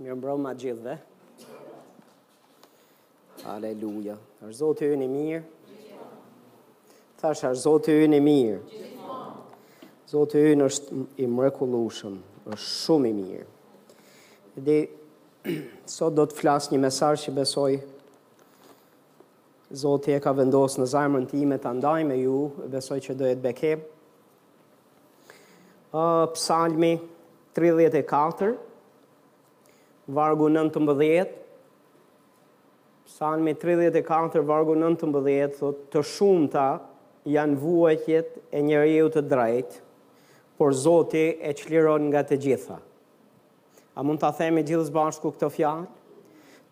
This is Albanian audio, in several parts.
Mirëmbrëma të gjithëve. Aleluja. Zoti ynë i mirë. Thashë, Zoti ynë i mirë. Zoti ynë është i mrekullushëm, është shumë i mirë. Dhe, sot do të flas një mesazh që besoj, Zoti e ka vendosur në zemrën time ta ndaj me ju, besoj që do jetë bekim. Psalmi 34, vargu 19, Psalmi 34, vargu 19, thotë, të shumta janë vuajtjet e njeriut të drejtë, por Zoti e çliron nga të gjitha. A mund ta themi gjithë së bashku këtë fjalë?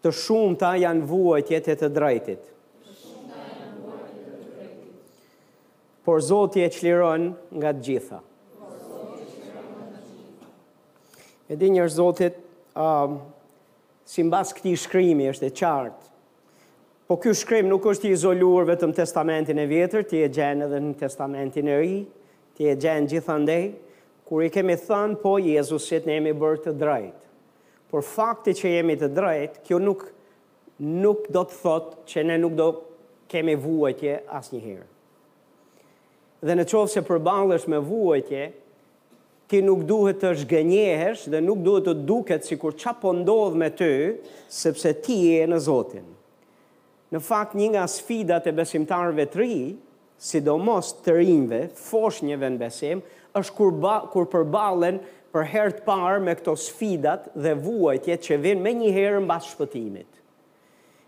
Të shumta janë vuajtjet e të drejtit. Por Zoti e çliron nga të gjitha. E di njerëz të Zotit, um, simbas këtij shkrimi është e qartë, po ky shkrim nuk është i izoluar vetëm në testamentin e vjetër, ti e gjen edhe në testamentin e ri, ti e gjen gjithandej, kur i kemi thënë po Jezusit, ne jemi bërë të drejtë. Por fakti që jemi të drejtë, kjo nuk nuk do të thotë që ne nuk do kemi vuajtje asnjëherë. Dhe në qoftë se përballesh me vuajtje, ti nuk duhet të zhgënjehesh dhe nuk duhet të duket sikur ça po ndodh me ty, sepse ti je në Zotin. Në fakt, një nga sfidat e besimtarëve të ri, sidomos të rinjve, foshnjëve në besim, është kur kur përballen për herë të parë me këto sfidat dhe vuajtjet që vijnë menjëherë mbas shpëtimit.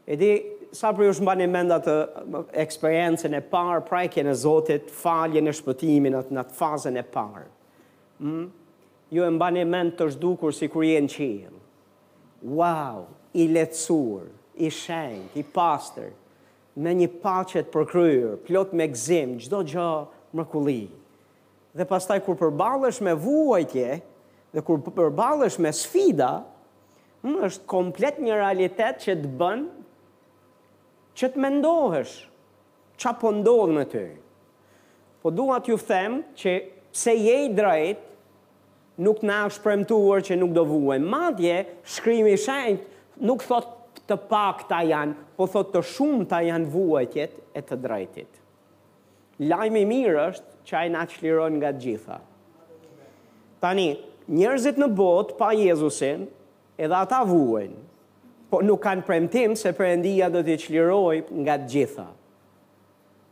E di, sa prej jush mbani mend atë eksperiencën e parë, prekjen e Zotit, faljen e shpëtimin atë në atë fazën e parë. Mm? Ju e mbani mend, të është dukur sikur je në qiell. Wow, i lehtësuar, i shenjtë, i pastër. Me një paqe të përkryer, plot me gëzim, çdo gjë mrekulli. Dhe pastaj kur përballesh me vuajtje dhe kur përballesh me sfida, ëh, është komplet një realitet që të bën që të mendohesh ça po ndodh me ty. Po dua t'ju them që pse je i drejtë, Nuk na është premtuar që nuk do vuajmë. Madje, Shkrimi i Shenjtë nuk thotë të pakta janë, po thotë të shumta janë vuajtjet e të drejtit. Lajmi i mirë është që Ai na çliron nga të gjitha. Tani, njerëzit në botë pa Jezusin, edhe ata vuajnë, po nuk kanë premtim se Perëndia do t'i çlirojë nga të gjitha.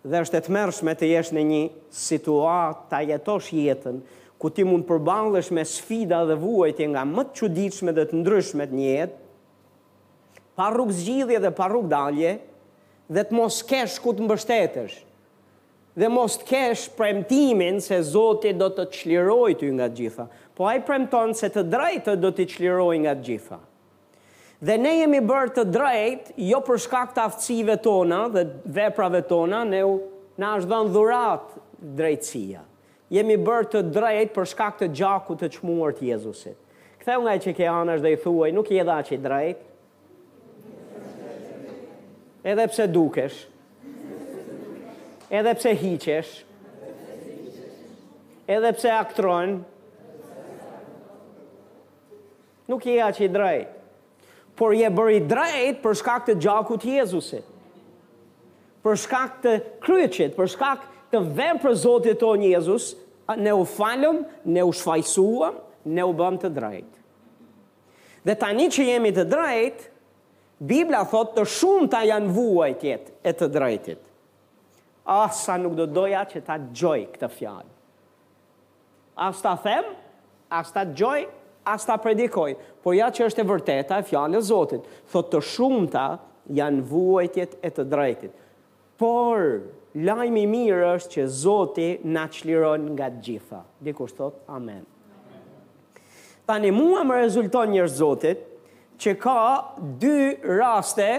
Dhe është e tmerrshme të jesh në një situatë ta jetosh jetën ku ti mund përballesh me sfida dhe vuajtje nga më të çuditshmet dhe të ndryshmet në jetë, pa rrugë zgjidhje dhe pa rrugë dalje, dhe të mos kesh ku të mbështetesh, dhe mos të kesh premtimin se Zoti do të çlirojë ty nga të gjitha. Po ai premton se të drejtët do t'i çlirojë nga të gjitha. Dhe ne jemi bërë të drejtë, jo për shkak të aftësive tona dhe veprave tona, ne u, na është dhënë dhuratë drejtësia. Jemi bërë të drejtë për shkak të gjakut të çmuar të Jezusit. Ktheu nga ai që ke anash dhe i thuaj, nuk je dhe aq i drejtë, edhe pse dukesh, edhe pse hiqesh, edhe pse aktron, Nuk je aq i drejtë. Por je bërë i drejtë për shkak të gjakut të Jezusit. Për shkak të kryqit, për shkak të veprës Zotit tonë Jezus, ne u falëm, ne u shfajsuam, ne u bëmë të drejtë. Dhe tani që jemi të drejtë, Bibla thotë të shumta janë vuajtjet e të drejtit. Ah, sa nuk do doja që ta dëgjoj këtë fjalë. As ta them, as ta dëgjoj, as ta predikoj, por ja që është e vërteta e Fjalës Zotit, thotë të shumta janë vuajtjet e të drejtit. Por, lajmi i mirë është që Zoti na çliron nga të gjitha. Dikush thotë, Amen. Tani, mua më rezulton njerëz Zotit, që ka dy raste,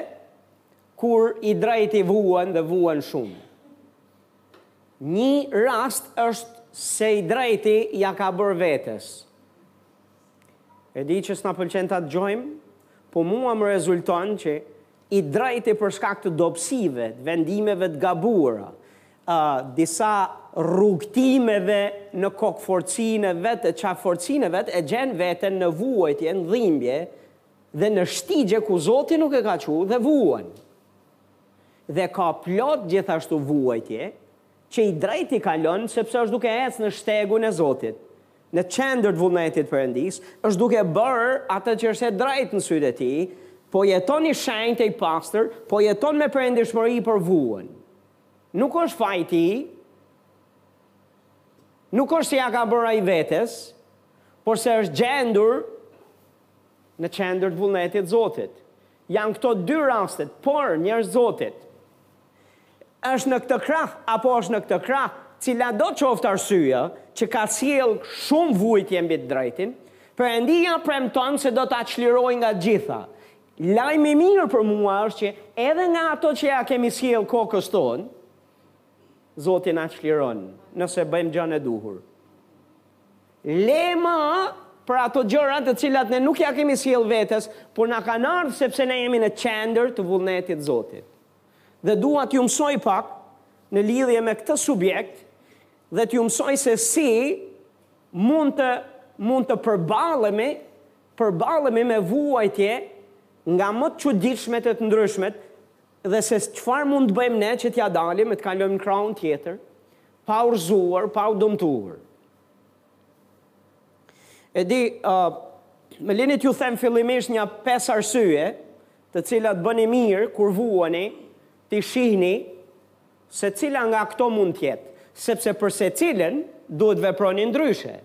Kur i drejti vuan dhe vuan shumë. Një rast është se i drejti ia ka bërë vetes. E di që s'na pëlqen ta dëgjojmë, po mua më rezulton që i drejti për shkak të dobësive, të vendimeve të gabuara, ë disa rrugëtimeve në kokëfortësinë e vet, e qafëfortësinë e vet, e gjen veten në vuajtje, në dhimbje, Dhe në shtigje ku Zoti nuk e ka çu dhe vuan. Dhe ka plot gjithashtu vuajtje që i drejti kalon sepse është duke ecë në shtegun e Zotit, në qendër të vullnetit Perëndisë, është duke bërë atë që është e drejtë në sytë e Tij, po jeton i shenjtë e i pastër, po jeton me perëndishmëri por vuan. Nuk është faji i tij, nuk është se ia ka bërë ai vetes, por se është gjendur Në qendër të vullnetit Zotit. Janë këto dy rastet, por, njerëz të Zotit, është në këtë krah, apo është në këtë krah, cilado të qoftë arsyeja që ka sjellë shumë vuajtje mbi të drejtin, Perëndia premton se do ta çlirojë nga të gjitha. Lajm i mirë për mua është që edhe nga ato që ia kemi sjellë kokës tonë, Zoti na çliron, nëse bëjmë gjënë e duhur. Lëre më për ato gjëra të cilat ne nuk ia kemi sjellë vetes, por na kanë ardhur sepse ne jemi në qendër të vullnetit të Zotit. Dhe dua t'ju mësoj pak në lidhje me këtë subjekt dhe t'ju mësoj se si mund të mund të përballemi përballemi me vuajtje nga më të çuditshmet e të ndryshmet dhe se çfarë mund të bëjmë ne që t'ia dalim e të kalojmë në krahun tjetër pa u rrëzuar, pa u dëmtuar. E di, uh, më lini t'ju them fillimisht nja pesë arsye, të cilat bëni mirë kur vuani, t'i shihni se cila nga këto mund të jetë, sepse për secilën duhet veproni ndryshe.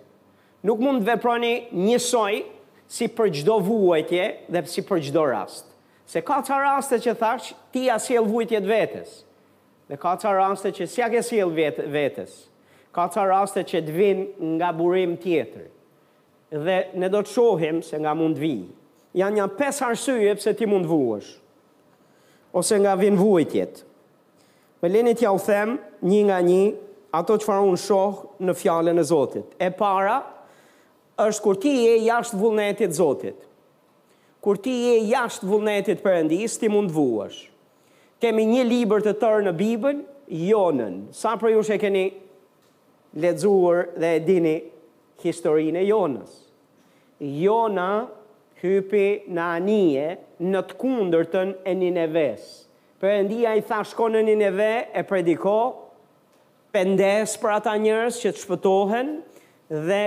Nuk mund të veproni njësoj si për çdo vuajtje dhe si për çdo rast. Se ka ca raste që thashë, ti ia sjell vuajtjet vetes. Dhe ka ca raste që s'ia ke sjellë vetes. Ka ca raste që të vijnë nga burim tjetër. Dhe ne do të shohim se nga mund të vijë. Janë nja pesë arsye pse ti mund të vuash. Ose nga vijnë vuajtjet. Më leni t'jua them, një nga një, ato çfarë unë shoh në Fjalën e Zotit. E para, është kur ti je jashtë vullnetit të Zotit. Kur ti je jashtë vullnetit të Perëndisë, ti mund të vuash. Kemi një libër të tërë në Bibël, Jonën. Sa prej jush e keni lexuar dhe e dini historinë e Jonës? Jona hypi në anije në të kundërtën e Nineves. Perëndia i tha shko në Nineve e prediko pendesë për ata njerëz që të shpëtohen dhe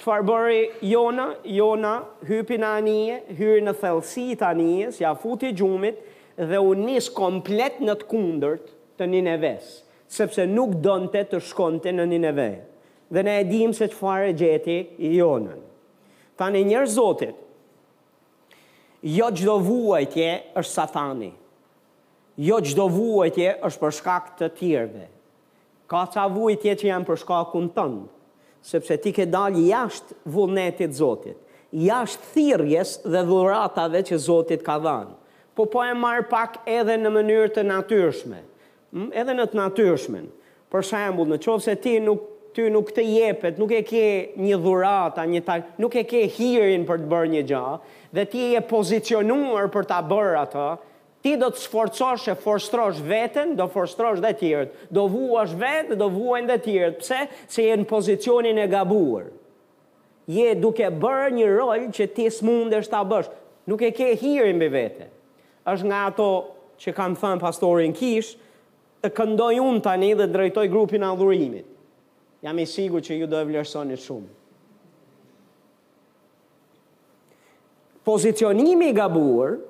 çfarë bëri Jona? Jona hypi në anije, hyri në thellësi të anijes, ia futi gjumit dhe u nis komplet në të kundërt të Nineves, sepse nuk donte të shkonte në Nineve. Dhe ne e dimë se çfarë e gjeti Jonën. Tani njerëz të Zotit, jo çdo vuajtje është Satani. Jo çdo vuajtje është për shkak të tjerëve. Ka ca vuajtje që janë për shkakun tënd, sepse ti ke dalë jashtë vullnetit Zotit, jashtë thirrjes dhe dhuratave që Zoti të ka dhënë, po po e marr pak edhe në mënyrë të natyrshme, edhe në të natyrshmen. Për shembull, në qoftë se ti nuk, ty nuk të jepet, nuk e ke një dhuratë a një tak, nuk e ke hirin për të bërë një gjë dhe ti je pozicionuar për ta bërë atë, ti do të sforcosh e frustrosh veten, do frustrosh dhe tjerët. Do vuash vetë dhe do vuajnë dhe tjerët. Pse? Se je në pozicionin e gabuar. Je duke bërë një rol që ti s'mundesh ta bësh. Nuk e ke hirin mbi vete. Është nga ato që kam thënë pastorin Kish, Të këndoj unë tani dhe të drejtoj grupin e adhurimit. Jam i sigurt që ju do e vlerësoni shumë. Pozicionimi i gabuar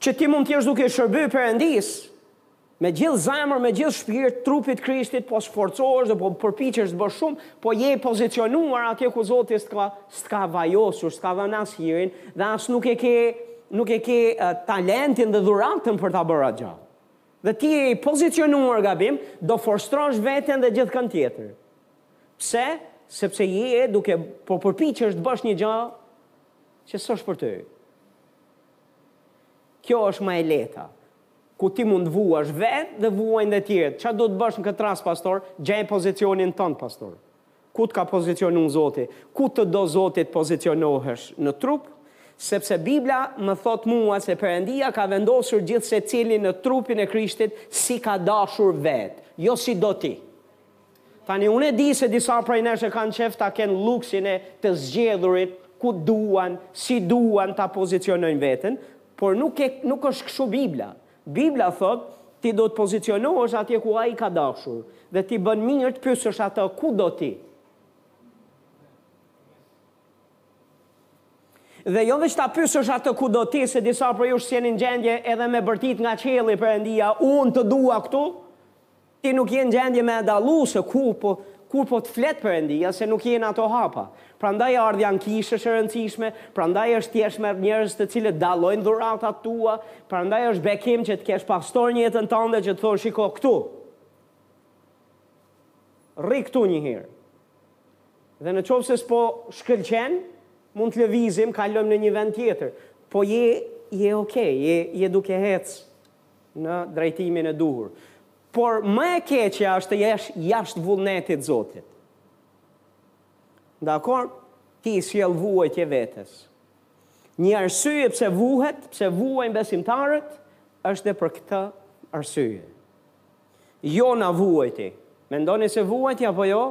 që ti mund të jesh duke i shërbyer Perëndisë me gjithë zemër, me gjithë shpirt, trupit Krishtit, po sforcohesh dhe po përpiqesh të bësh shumë, Po je i pozicionuar atje ku Zoti s'tka s'tka vajosur, s'ka dhënë as hirin dhe as nuk e ke nuk e ke uh, talentin dhe dhuratën për ta bërë atë Dhe ti je i pozicionuar gabim, do frustrosh veten dhe gjithkënd tjetër. Pse? Sepse je duke po përpiqesh të bësh një gjë që s'është për ty. Kjo është më e lehta. ku ti mund të vuash vetë dhe vuajnë dhe tjerët, çfarë duhet të bësh në këtë rast pastor, gjeje pozicionin tënd pastor, ku të ka pozicionu Zoti, ku të do Zoti të pozicionohesh në trup, sepse Bibla më thotë mua se Perëndia ka vendosur gjithsecilin në trupin e Krishtit si ka dashur vetë, jo si do ti. Tani unë e di se disa prej nesh e kanë qejf ta kenë lluksin e të zgjedhurit ku duan, si duan ta pozicionojnë veten, por nuk ke nuk është kështu Bibla. Bibla thotë ti do të pozicionohesh atje ku Ai ka dashur dhe ti bën mirë të pyesësh atë ku do ti. Dhe jo veç ta pyesësh atë ku do ti, se disa prej jush s'jeni në gjendje edhe me bërtit nga qielli Perëndia, unë të dua këtu. Ti nuk je në gjendje me e dallu se kur po kur po të flet Perëndia se nuk je në ato hapa. Prandaj ardhja në kishë është e rëndësishme, prandaj është e thjeshtë me njerëz të cilët dallojnë dhuratat tua, prandaj është bekim që të kesh pastor në jetën tënde që të thonë shiko këtu. Rri këtu një herë. Dhe në qoftë se s'po shkëlqen, mund të lëvizim, kalojmë në një vend tjetër. Po je je okay, je je duke ecë. në drejtimin e duhur. Por më e keqja është të jesh jashtë vullnetit të Zotit. Dakor, ti i sjell vuajtje vetes. Një arsye pse vuhet, pse vuajnë besimtarët, është dhe për këtë arsye. Jona vuajti. Mendoni se vuajti apo jo?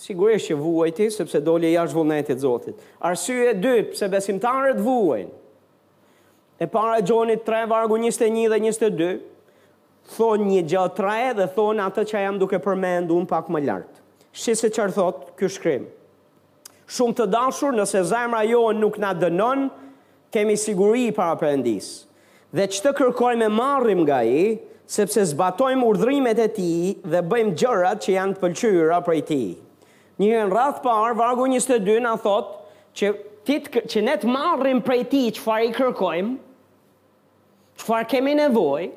Sigurisht që vuajti, sepse doli jashtë vullnetit të Zotit. Arsye e dytë pse besimtarët vuajnë, E para Gjonit 3 vargu 21 dhe 22 thonë një gjë tre dhe thonë atë që jam duke përmend unë pak më lartë. Shih se çfarë thot ky shkrim. Shumë të dashur, nëse zemra jonë nuk na dënon, kemi siguri para Perëndisë. Dhe ç'të kërkojmë e marrim nga ai, sepse zbatojmë urdhërimet e tij dhe bëjmë gjërat që janë të pëlqyera prej tij. Një herë në radhë të parë, vargu njëzet e dy na thotë që ti që ne të marrim prej tij çfarë i kërkojmë, çfarë kemi nevojë,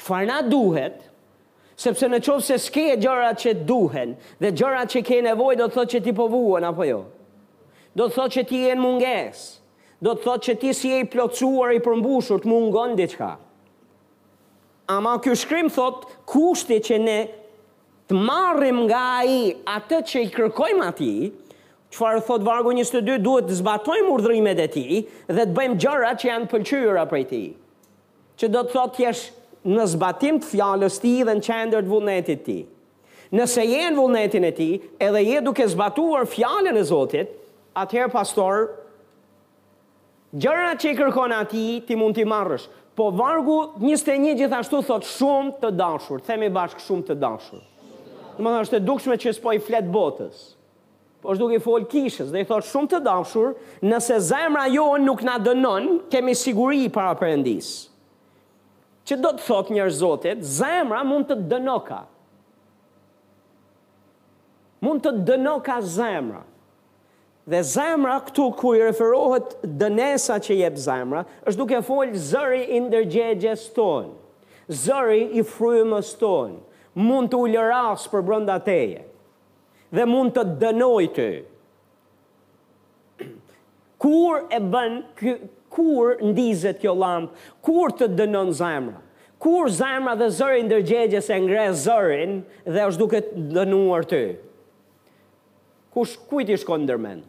çfarë na duhet, sepse në qoftë se s'ke gjërat që të duhen dhe gjërat që ke nevojë do të thotë që ti po vuan apo jo. Do të thotë që ti je në mungesë. Do të thotë që ti s'je i plotësuar, i përmbushur, të mungon diçka. Ama ky shkrim thotë kushti që ne të marrim nga ai atë që i kërkojmë atij, çfarë thotë vargu njëzet e dy, duhet të zbatojmë urdhërimet e tij dhe të bëjmë gjërat që janë të pëlqyera prej tij. Që do të thotë të jesh në zbatim të fjalës së tij dhe në qendër të vullnetit të tij. Nëse je në vullnetin e tij, edhe je duke zbatuar fjalën e Zotit, atëherë pastor, Gjërat që i kërkon atij ti mund t'i marrësh. Po vargu njëzet e një gjithashtu thotë shumë të dashur, themi bashkë shumë të dashur. Domethënë është e dukshme që s'po i flet botës. Po është duke i fol kishës dhe i thotë shumë të dashur, nëse zemra jonë nuk na dënon, kemi siguri para Perëndisë. Që do të thotë njerëz të Zotit, zemra mund të dënoka. Mund të dënoka zemra. Dhe zemra këtu ku i referohet dënesa që jep zemra, është duke fol zëri i ndërgjegjes tonë, zëri i frymës tonë, mund të ulërasë përbrenda teje dhe mund të dënojë ty. Kur e bën kur ndizet kjo llampë, kur të dënon zemra, kur zemra dhe zëri i ndërgjegjes e ngre zërin dhe është duke të dënuar ty. Kush kujt i shkon ndërmend?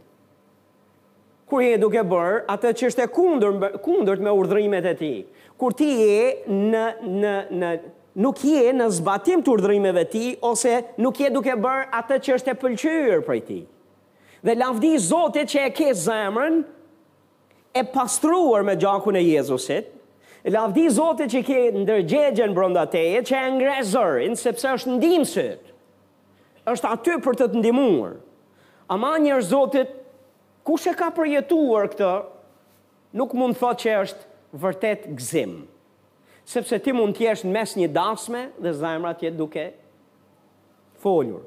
Kur je duke bërë atë që është e kundër, kundërt me urdhërimet e tij. Kur ti je në në në nuk je në zbatim të urdhërimeve të tij ose nuk je duke bërë atë që është e pëlqyer prej tij. Dhe lavdi Zotit që e ke zemrën e pastruar me gjakun e Jezusit. Lavdi Zotit që ke ndërgjegjen brenda teje që e ngre zërin sepse është ndihmësi yt. Është aty për të të ndihmuar. Ama njerëz të Zotit, kush e ka përjetuar këtë, nuk mund të thotë që është vërtet gëzim. Sepse ti mund të jesh në mes një dasme dhe zemra të jetë duke folur.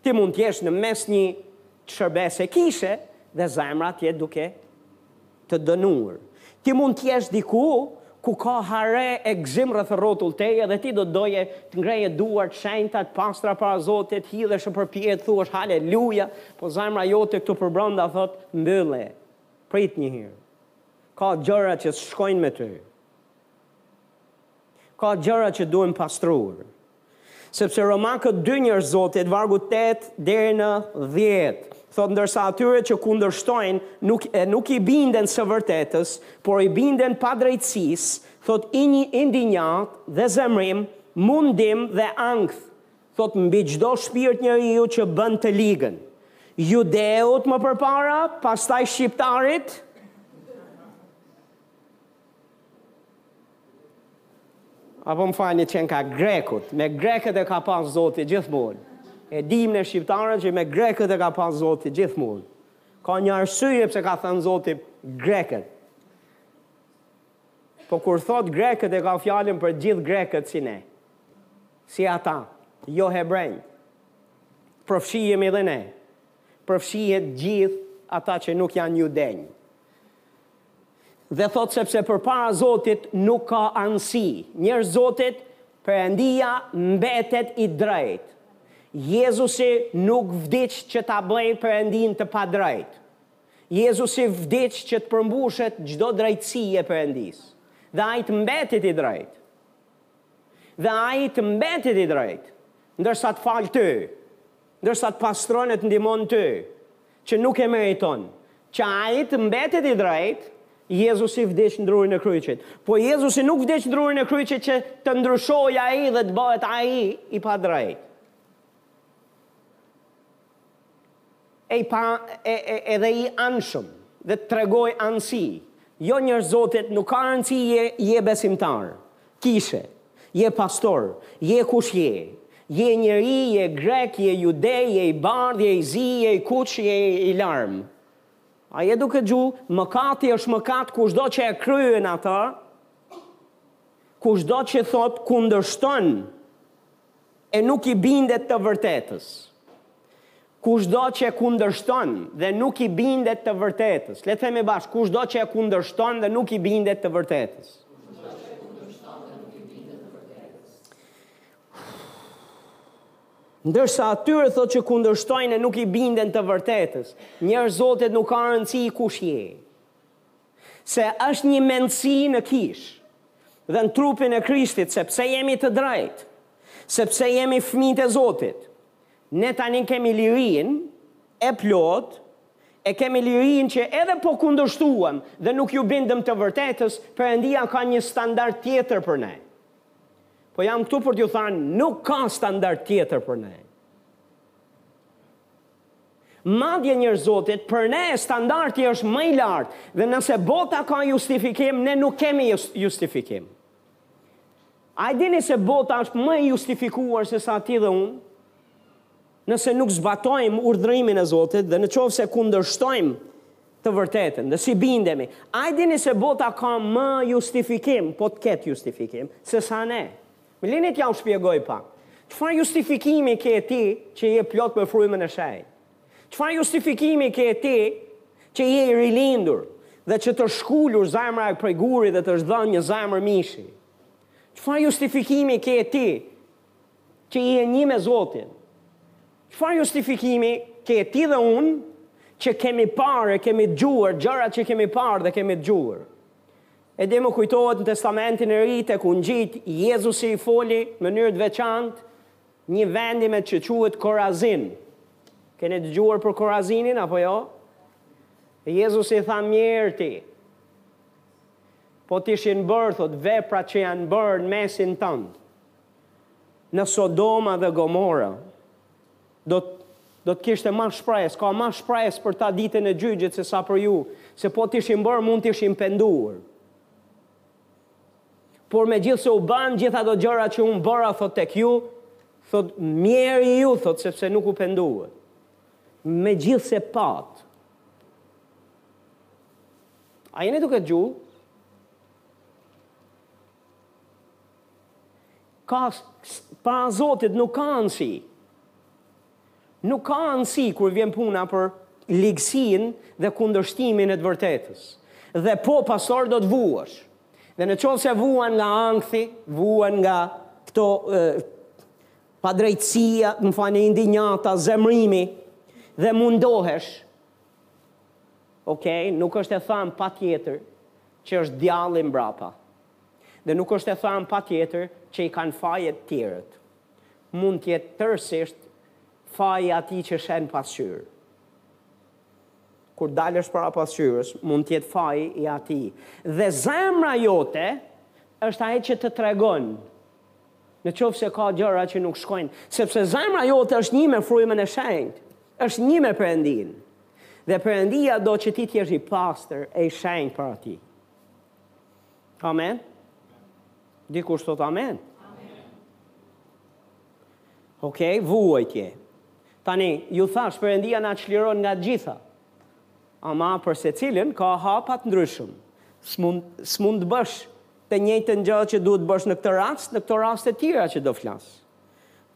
Ti mund të jesh në mes një shërbese kishe dhe zemra të jetë duke Të dënuar. Ti mund të jesh diku ku ka hare e gëzim rreth rrotull teje dhe ti do të doje të ngreje duar të shenjta, të pastra para Zotit, të hidheshe përpjetë të thuash Haleluja, po zemra jote këtu përbrenda thotë mbylle, prit një herë. Ka gjëra që s'shkojnë me ty. Ka gjëra që duhen pastruar. Sepse Romakët dy njerëz të Zotit, vargu tetë deri në dhjetë, thotë ndërsa atyre që kundërshtojnë nuk e nuk i binden së vërtetës, por i binden padrejtësisë, thotë injë indinjatë dhe zemrim, mundim dhe ankth, thotë mbi çdo shpirt njeriu që bën të ligën. Judeut më përpara, pastaj shqiptarit? Apo më falni qenka grekut, me grekët e ka pas zoti gjithmonë. E dimë ne shqiptarët që me grekët e ka pas zoti gjithmonë. Ka një arsye pse ka thënë zoti grekët. Po kur thotë grekët e ka fjalën për gjithë grekët si ne. Si ata, jo hebrenjtë. Përfshihemi dhe ne. përfshihet gjithë ata që nuk janë judenj. Dhe thotë sepse përpara Zotit nuk ka anësi. Njerëz të Zotit, Perëndia mbetet i drejtë. Jezusi nuk vdiq që ta bëjë Perëndinë të padrejtë. Jezusi vdiq që të përmbushet çdo drejtësi e Perëndisë. Dhe ai të mbetet i drejtë. Dhe ai të mbetet i drejtë, ndërsa të falë ty. Ndërsa të pastron e të ndihmon ty, që nuk e meriton, që ai të mbetet i drejtë, Jezusi vdiq në drurin e kryqit. Po Jezusi nuk vdiq në drurin e kryqit që të ndryshojë ai dhe të bëhet ai i padrejtë. I pa, e, e, edhe i anshëm dhe të tregojë anësi. Jo njerëz të Zotit, nuk ka rëndësi je, je besimtar. Kishe. Je pastor. Je kush je. Je njeri, je grek, je jude, je i bardhë, je i zi, je i kuq, je i larmë. A je duke dëgju, mëkati është mëkat kushdo që e kryen atë, kushdo që thotë kundërshton e nuk i bindet të vërtetës. Kushdo që e kundërshton dhe nuk i bindet të vërtetës. Le të themi bashkë, kushdo që e kundërshton dhe nuk i bindet të vërtetës. Ndërsa atyre thotë që kundërshtojnë e nuk i binden të vërtetës. Njerëz të Zotit nuk ka rëndësi kush je. Se është një mendësi në kishë dhe në trupin e Krishtit, sepse jemi të drejtë, sepse jemi fëmijët e Zotit, ne tani kemi lirinë e plotë, e kemi lirinë që edhe po kundërshtuam dhe nuk ju bindëm të vërtetës, Perëndia ka një standard tjetër për ne. Po jam këtu për t'ju thënë, nuk ka standard tjetër për ne. Madje njerëz Zotit, për ne standardi është më i lartë dhe nëse bota ka justifikim, ne nuk kemi justifikim. A e dini se bota është më e justifikuar se sa ti dhe unë? Nëse nuk zbatojmë urdhërimin e Zotit dhe në qoftë se kundërshtojmë të vërtetën dhe s'i bindemi, a e dini se bota ka më justifikim, po të ketë justifikim, se sa ne? Më lini t'ju shpjegoj pak. Çfarë justifikimi ke ti që je plot me Frymën e Shenjtë? Çfarë justifikimi ke ti që je i rilindur dhe që t'është shkulur zemra prej guri dhe t'është dhënë një zemër mishi? Çfarë justifikimi ke ti që je një me Zotin? Çfarë justifikimi ke ti dhe unë që kemi parë e kemi dëgjuar gjërat që kemi parë dhe kemi dëgjuar? E di më kujtohet në Testamentin e Ri te Ungjijtë Jezusi i foli në mënyrë të veçantë një vendi që quhet Korazin. Keni dëgjuar për Korazinin apo jo? Jezusi i tha mjerë ti. Po të ishin bërë thotë veprat që janë bërë në mesin tënd. Në Sodoma dhe Gomorra. Do të do të kishte ma shpresë, ka ma shpresë për ta ditën e gjyqit se sa për ju, se po t'ishin bërë mund t'ishin penduar. Por megjithëse u banë gjithë ato gjëra që unë bëra, thotë tek ju, thotë mjerë ju, thotë sepse nuk u penduat. Megjithëse patë. A jeni duke dëgju? Ka para Zotit nuk ka anësi. Nuk ka anësi kur vjen puna për ligësinë dhe kundërshtimin e të vërtetës. Dhe po pastor do të vuash. Dhe në qoftë se vuan nga ankthi, vuan nga këto e, padrejtësia, më falni indinjata, zemrimi, dhe mundohesh, Ok, nuk është e thanë patjetër që është djalli mbrapa. Dhe nuk është e thanë patjetër që i kanë fajet të tjerët. Mund të jetë tërësisht faji i atij që sheh n'pasqyrë. Kur t'dalësh para pasqyrës, mund të jetë faji i atij. Dhe zemra jote është ajo që të tregon. Në qoftë se ka gjëra që nuk shkojnë, sepse zemra jote është një me frymën e shenjtë, është një me Perëndinë. Dhe Perëndia do që ti të jesh i pastër e i shenjtë para tij. Amen. Dikush thotë amen. Amen. Okej, okay, vuajtje. Tani, ju thashë, Perëndia na çliron nga të gjitha. Ama për secilën, ka hapa të ndryshëm. S'mund të bësh Të njëjtën gjë që duhet të bësh në këtë rast, në këto rastet e tjera që do flas.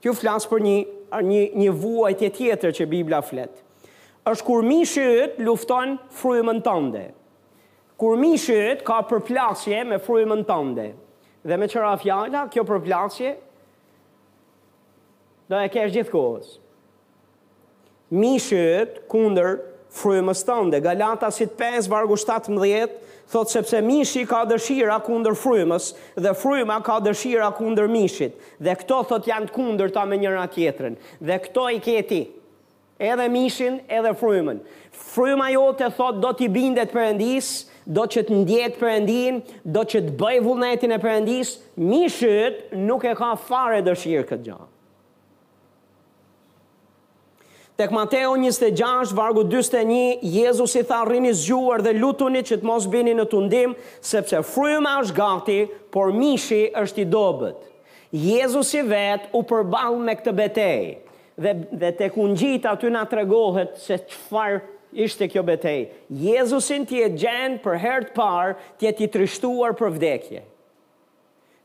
Këtu flas për një një një vuajtje tjetër që Bibla flet. Është kur mishi yt lufton frymën tënde. Kur mishi yt ka përplasje me frymën tënde. Dhe me ç'ra fjala, kjo përplasje do e kesh gjithë kohës. Mishi yt kundër frymës tënde. Galatasit pesë vargu shtatëmbëdhjetë thotë sepse mishi ka dëshira kundër frymës dhe fryma ka dëshira kundër mishit dhe këto thotë janë të kundërta me njëra tjetrën dhe këto i ke ti edhe mishin edhe frymën fryma jote thotë do t'i bindet Perëndisë do që të ndjekë Perëndinë do që të bëjë vullnetin e Perëndisë mishi yt nuk e ka fare dëshirë këtë gjë Tek Mateu 26, vargu 41, Jezusi tha rrini zgjuar dhe lutuni që të mos bini në tundim, sepse fryma është gati, por mishi është i dobët. Jezusi vetë u përball me këtë betejë dhe dhe tek ungjijtë aty na tregohet se çfarë ishte kjo betejë. Jezusin ti e gjen për herë të parë të jetë i trishtuar për vdekje.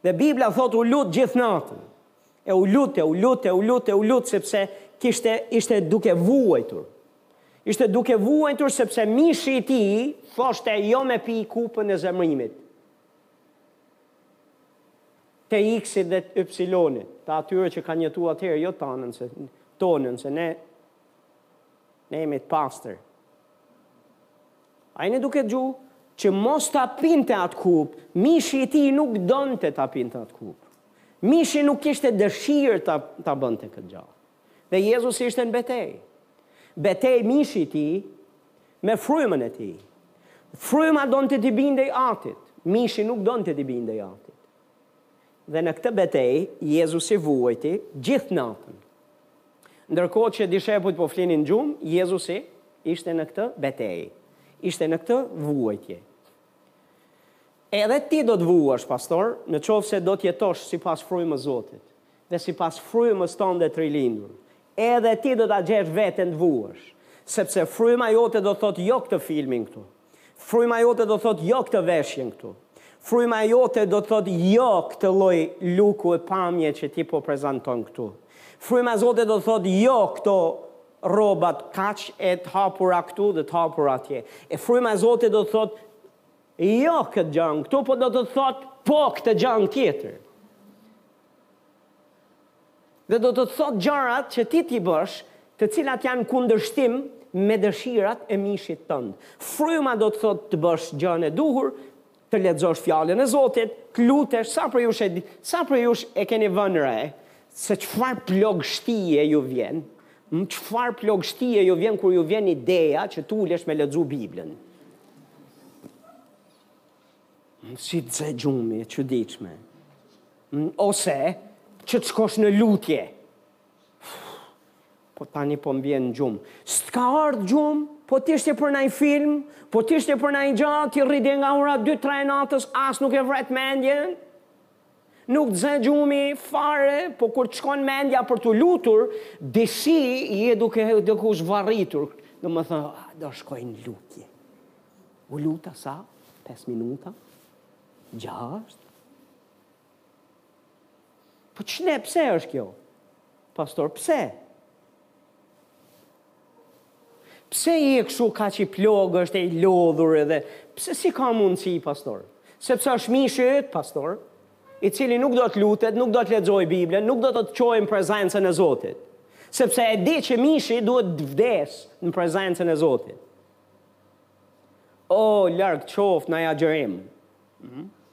Dhe Bibla thotë u lut gjithë natën. E u lut, e u lut, e u lut, e u lut sepse kishte ishte duke vuajtur. Ishte duke vuajtur sepse mishi i tij thoshte jo me pi kupën e zemrimit. Të X-it dhe Y-it, të atyre që kanë jetuar atëherë, jo tanën se tonën se ne ne jemi të pastër. A jeni duke gju që mos ta pinte atë kupë, mishi i tij nuk donte ta pinte atë kupë. Mishi nuk kishte dëshirë ta, ta bënte këtë gjë. Dhe Jezusi ishte në betejë. Betejë mishi i tij me frymën e tij. Fryma donte t'i bindej atit, mishi nuk donte t'i bindej atit. Dhe në këtë betejë, Jezusi vuajti gjithë natën. Ndërkohë që dishepujt po flinin gjumë, Jezusi ishte në këtë betejë, ishte në këtë vuajtje. Edhe ti do të vuash, pastor, në qoftë se do të jetosh sipas frymës Zotit dhe sipas frymës tënde të rilindur. Edhe ti do ta gjesh veten të vuash, sepse fryma jote do të thotë jo këtë filmin këtu. Fryma jote do të thotë jo këtë veshjen këtu. Fryma e jote do të thotë jo këtë lloj luku e pamje që ti po prezanton këtu. Fryma e jote do të thotë jo këto rrobat kaq e të hapura këtu dhe të hapura atje. E fryma e jote do të thotë jo këtë gjanë këtu, po do të thotë po këtë gjanë tjetër. Dhe do të të thotë gjanat që ti t'i bësh, të cilat janë kundërshtim me dëshirat e mishit tënd. Fryma do të thotë të bësh gjanë e duhur, të lexosh Fjalën e Zotit, të lutesh, sa prej jush e di, sa prej jush e keni vënë re se çfarë plogështie ju vjen, çfarë plogështie ju vjen kur ju vjen ideja që të ulesh me lexu Biblën. Si të zë gjumi, e çuditshme. Ose, që të shkosh në lutje. Po tani po më vjen gjumë. S'të ka ardhë gjumë, po të ishte për nonjë film, po të ishte për naj gja, ti rrije nga ora 2-3 natës, as nuk e vret mendjen. Nuk të zë gjumi, fare, po kur të shkon mendja për t'u lutur, disi je duke u zvarritur. Domethënë, do shkoj në lutje. U luta sa? 5 minuta? 6? Po ç'ne, pse është kjo? Pastor, pse? Pse je kështu kaq i plogësht e i lodhur edhe? Pse si ka mundësi, pastor? Sepse është mishi yt, pastor, i cili nuk do të lutet, nuk do të lexojë Biblën, nuk do të të çojë në prezencën e Zotit. Sepse e di që mishi duhet të vdesë në prezencën e Zotit. Oh larg qoft naj agjërim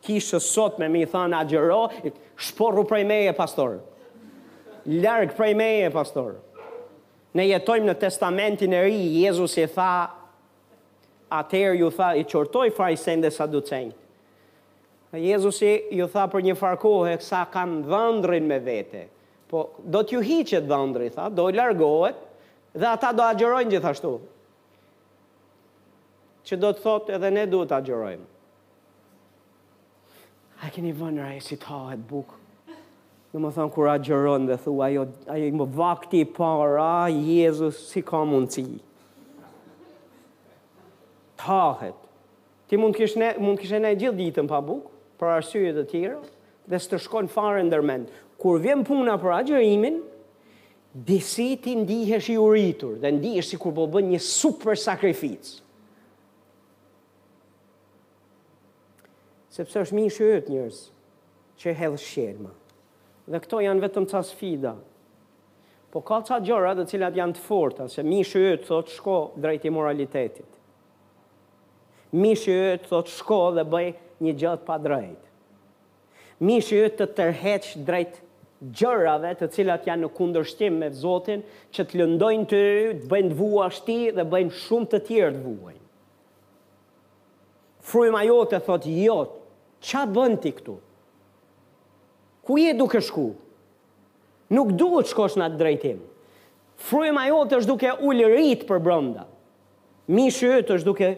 Kishës sotme me i thanë agjëro Shporru prej meje pastor Larg prej meje pastor Ne jetojmë në testamentin e ri Jezusi tha Atëherë ju tha i qortoi farisenjtë dhe saducenjtë Jezusi ju tha për një farë kohe sa kanë dhëndrin me vete Po do t'ju hiqet dhëndri tha do largohet dhe ata do agjërojnë gjithashtu Që do të thotë edhe ne duhet të agjërojmë. A keni vënë re si të hahet bukë? Domethënë, kur agjëron dhe thua, ajo, ajo më vakti i parë, a, Jezus, si ka mundësi. Të hahet. Ti mund të kishe ne, mund të kishe ne gjithë ditën pa bukë, për arsye të tjera, dhe së të shkon fare ndërmend. Kur vjen puna për agjërimin, Disi ti ndihesh i uritur dhe ndihesh sikur po bën një super sakrificë. Sepse është mishi yt, njerëz, që hedh shqelma. Dhe këto janë vetëm ca sfida. Po ka ca gjëra të cilat janë të forta, se mishi yt thotë shko drejt imoralitetit. Mishi yt thotë shko dhe bëj një gjë të padrejtë. Mishi yt të tërheq drejt gjërave të cilat janë në kundërshtim me Zotin, që të lëndojnë ty, të bëjnë të vuash ti dhe bëjnë shumë të tjerë të vuajnë. Fryma jote thotë jo, ça bën ti këtu? Ku je duke shku? Nuk duhet shkosh në atë drejtim. Fryma jote është duke ulërit për brënda. Mishi yt është duke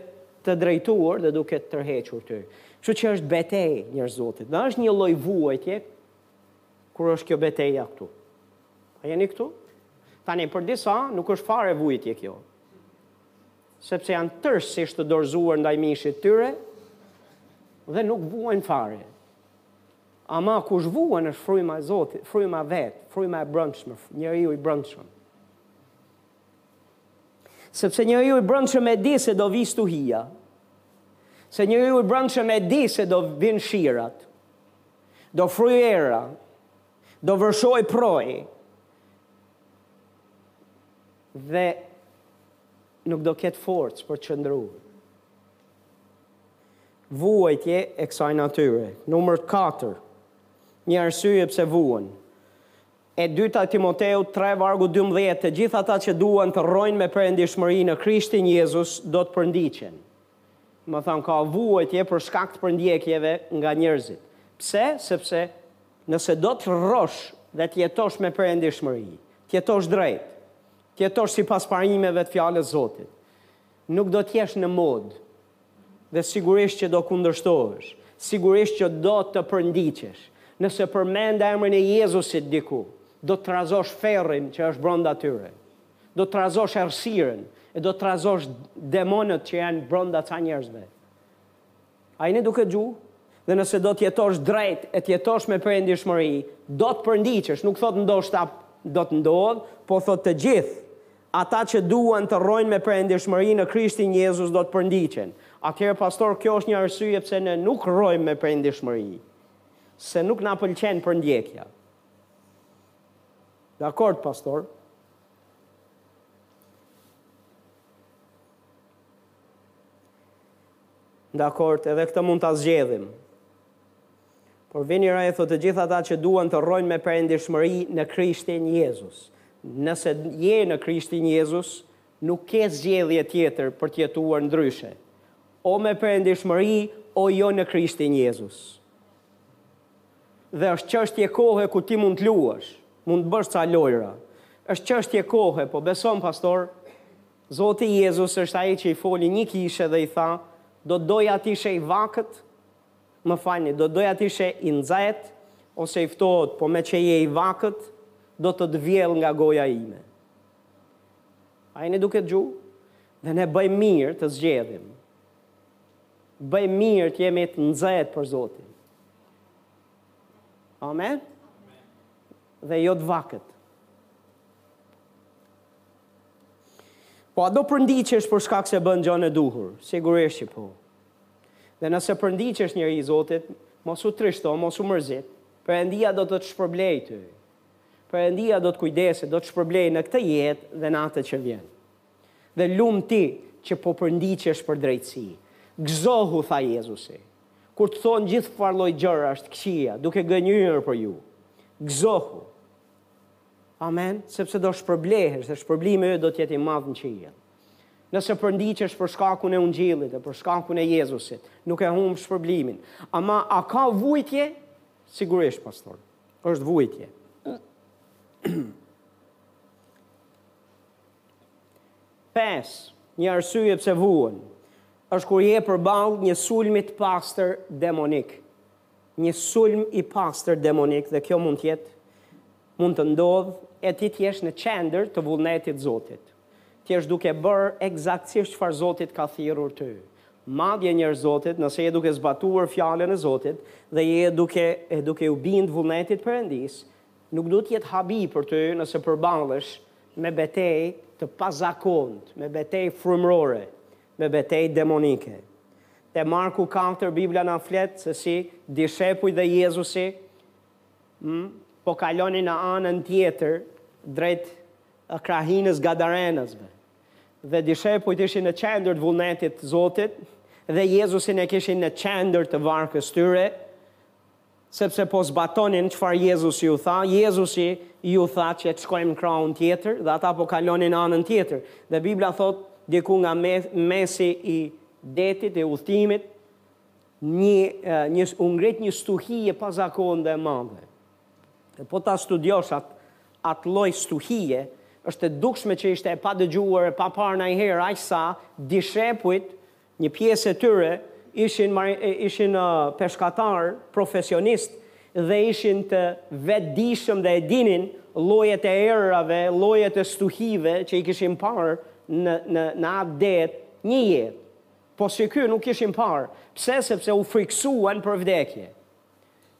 të drejtuar dhe duke të tërhequr ty. Kështu që është betejë, njerëz të Zotit. Dhe është një lloj vuajtje kur është kjo beteja këtu. A jeni këtu? Tani, për disa, nuk është fare vujtje kjo. Sepse janë tërësisht të dorëzuar ndaj mishit tyre dhe nuk vuajnë fare. Ama kush vuan është fryma e Zotit, fryma vetë, fryma e brëndshme, njeriu i brëndshëm. Sepse njeriu i brendshëm e di se do vijë stuhia. Se njeriu i brendshëm e di se do vinë shirat. Do fryjë era. Do vërshojë përroi. Dhe nuk do ketë forcë për të qëndruar. Vuajtje e kësaj natyre, numër 4. Një arsye pse vuan. E dyta, Timoteut tre vargu dymbëdhjetë, Të gjithë ata që duan të rrojnë me perëndishmëri në Krishtin Jezus do të përndiqen. Me thënë ka vuajtje për shkak të përndjekjeve nga njerëzit. Pse? Sepse nëse do të rrosh dhe të jetosh me perëndishmëri, të jetosh drejt, të jetosh sipas parimeve të Fjalës Zotit, nuk do të jesh në modë. Dhe sigurisht që do kundërshtohesh, sigurisht që do të përndiqesh. Nëse përmend emrin e Jezusit diku, do të trazosh ferrin që është brenda tyre. Do të trazosh errësirën e do të trazosh demonët që janë brenda ca njerëzve. A jeni duke dëgju? Dhe nëse do të jetosh drejt e të jetosh me perëndishmëri, do të përndiqesh, nuk thotë ndoshta do të ndodhë, po thotë të gjithë Ata që duan të rrojnë me perëndishmëri në Krishtin Jezus do të përndiqen. Atëherë pastor kjo është një arsye pse ne nuk rrojmë me perëndishmëri. Se nuk na pëlqen përndjekja. Dakord pastor. Dakord, edhe këtë mund ta zgjedhim. Por vini re thotë të gjithë ata që duan të rrojnë me perëndishmëri në Krishtin Jezus. Nëse je në Krishtin Jezus, nuk ke zgjedhje tjetër për të jetuar ndryshe. O me perëndishmëri, o jo në Krishtin Jezus. Dhe është çështje kohe ku ti mund të luash, mund të bësh ca lojra. Është çështje kohe, po beson pastor, Zoti Jezus është ai që i foli një kishe dhe i tha, do të doja të ishe i vakët, Më falni, do të doja të ishe i nxehtë ose i ftohtë, po meqë je i vakët, do të të vjell nga goja ime. A jeni duke dëgjuar? Dhe ne bëjmë mirë të zgjedhim. Bëjmë mirë të jemi të nxehtë për Zotin. Amen? Dhe jo të vakët. Po a do përndiqesh për shkak se bën gjënë e duhur? Sigurisht që po. Dhe nëse përndiqesh njeri i Zotit, mos u trishto, mos u mërzit. Perëndia do të të shpërblejë ty. Perëndia do të kujdeset, do të shpërblejë në këtë jetë dhe në atë që vjen. Dhe lum ti që po përndiqesh për drejtësi. Gëzohu, tha Jezusi. Kur të thonë gjithfarëlloj gjërash të këqija, duke gënjyer për ju. Gëzohu. Amen, sepse do shpërblehesh dhe shpërblimi yt do të jetë i madh në qiell. Nëse përndiqesh për shkakun e ungjillit dhe për shkakun e Jezusit, nuk e humb shpërblimin. Ama a ka vujtje? Sigurisht, pastor. Është vujtje. Pesë, një arsye pse vuan, është kur je përballë një sulmi të pastër demonik. Një sulm i pastër demonik dhe kjo mund të jetë mund të ndodhë e ti të jesh në qendër të vullnetit Zotit. Të jesh duke bërë ekzaktësisht çfarë Zoti të ka thirrur ty. Madje njeri i Zotit, nëse je duke zbatuar fjalën e Zotit dhe je duke e duke iu bindur vullnetit Perëndisë, nuk duhet të jetë habi për ty nëse përballesh me betejë të pazakontë, me betejë frymërore, Me betejë demonike. Te Marku katër Bibla na flet se si dishepujt dhe Jezusi po kalonin në anën tjetër drejt krahinës Gadarenasve. Dhe dishepujt ishin në qendër të vullnetit të Zotit dhe Jezusin e kishin në qendër të varkës tyre Sepse po zbatonin çfarë Jezusi iu tha, Jezusi iu tha që të shkojmë në krahun tjetër dhe ata po kalonin në anën tjetër. Dhe Bibla thotë, diku nga mesi i detit, i udhëtimit, një, një, u ngrit një stuhi e pazakontë e madhe. Dhe po ta studiosh atë, atë lloj stuhie, është e dukshme që ishte e padëgjuar, e paparë ndonjëherë, aq sa dishepujt Një pjesë e tyre ishin ishin peshkatarë profesionistë dhe ishin të vetëdijshëm dhe e dinin llojet e erërave, llojet e stuhive që i kishin parë në në në atë det një jetë. Po si ky nuk kishin parë. Pse? Sepse u frikësuan për vdekje.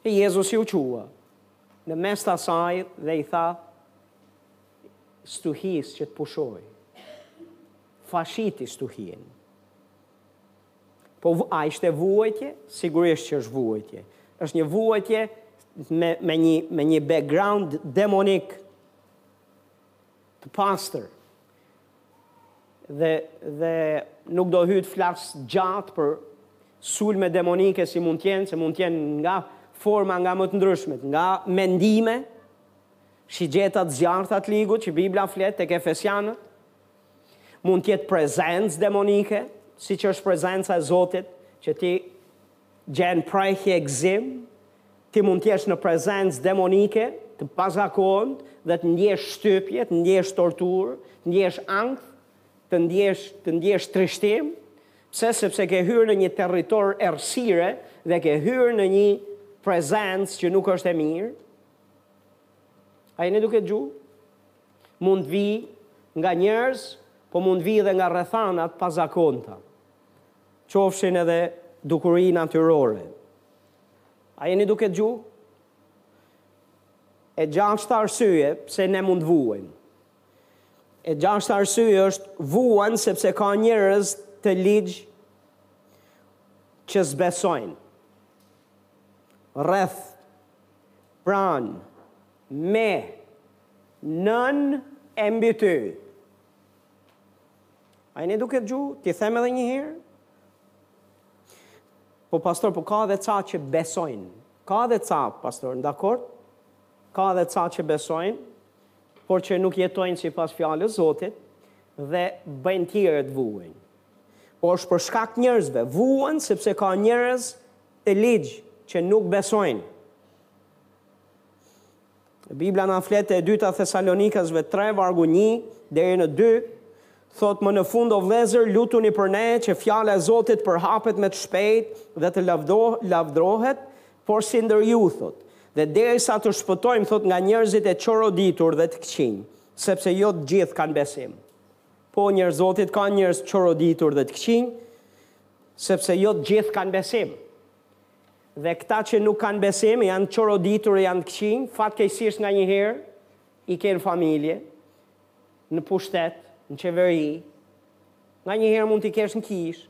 E Jezusi u çua në mes të asaj dhe i tha stuhisë që të pushojë. Fashiti stuhien. Po a ishte vuajtje? Sigurisht që është vuajtje. Është një vuajtje me me një me një background demonik të pastër. Dhe dhe nuk do hy të flas gjatë për sulme demonike si mund të jenë, se mund të jenë nga forma nga më të ndryshmet, nga mendime, shigjetat e zjarrta të ligut që Bibla flet tek Efesianët, Mund të jetë prezencë demonike, siç është prezenca e Zotit, që ti gjen prehje e gëzim, ti mund të jesh në prezencë demonike, të pazakontë dhe të ndjesh shtypje, të ndjesh torturë, të ndjesh ankth, të ndjesh të ndjesh trishtim, pse sepse ke hyrë në një territor errësire dhe ke hyrë në një prezencë që nuk është e mirë. A jeni duke dëgju? Mund të vijë nga njerëz, po mund të vijë edhe nga rrethana të pazakonta, qofshin edhe dukuri natyrore. A jeni duke dëgju? E gjashta arsye pse ne mund të vuajmë. E gjashta arsye është vuan sepse ka njerëz të liq që s'besojnë. Rreth, pranë, me, Nën e mbi ty. A jeni duke dëgju? T'i them edhe një herë? Po pastor, po ka dhe ca që besojnë. Ka dhe ca, pastor, në dakord? Ka dhe ca që besojnë, por që nuk jetojnë sipas fjalës Zotit dhe bëjnë tjerët të vuajnë. Po është për shkak njerëzve, vuan sepse ka njerëz të liq që nuk besojnë. Bibla na flet e dyta Thesalonikasve tre vargu një deri në dy, thotë më në fund o vëllezër lutuni për ne që fjala e Zotit të përhapet me të shpejt dhe të lavdrohet porsi ndër ju thotë dhe derisa të shpëtojmë thotë nga njerëzit e çoroditur dhe të këqinj sepse jo të gjithë kanë besim. Po njerëz të Zotit ka njerëz të çoroditur dhe të këqinj sepse jo të gjithë kanë besim. Dhe këta që nuk kanë besim janë të çoroditur e janë të këqinj, fatkeqësisht nganjëherë i ke në familje, në pushtet, në qeveri, nganjëherë mund t'i kesh në kishë,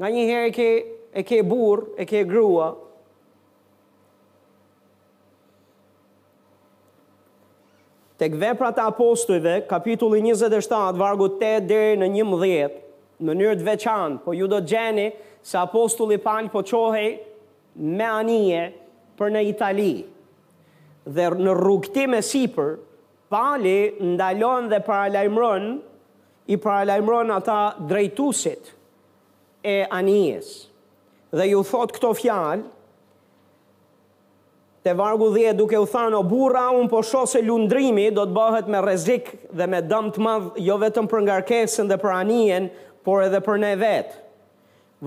nganjëherë e ke burrë, e ke grua, Tek Veprat e Apostujve, kapitulli njëzet e shtatë, vargu tetë deri në njëmbëdhjetë, në mënyrë të veçantë, po ju do të gjeni se apostulli Pal po çohej me anije për në Itali. Dhe në rrugëtim e sipër, Pali ndalon dhe paralajmëron, i paralajmëron ata drejtuesit e anijes. Dhe ju thotë këto fjalë, Te vargu dhjetë duke u thanë o burra unë po shoh se lundrimi do të bëhet me rrezik dhe me dëm të madh jo vetëm për ngarkesën dhe për anijen por edhe për ne vetë.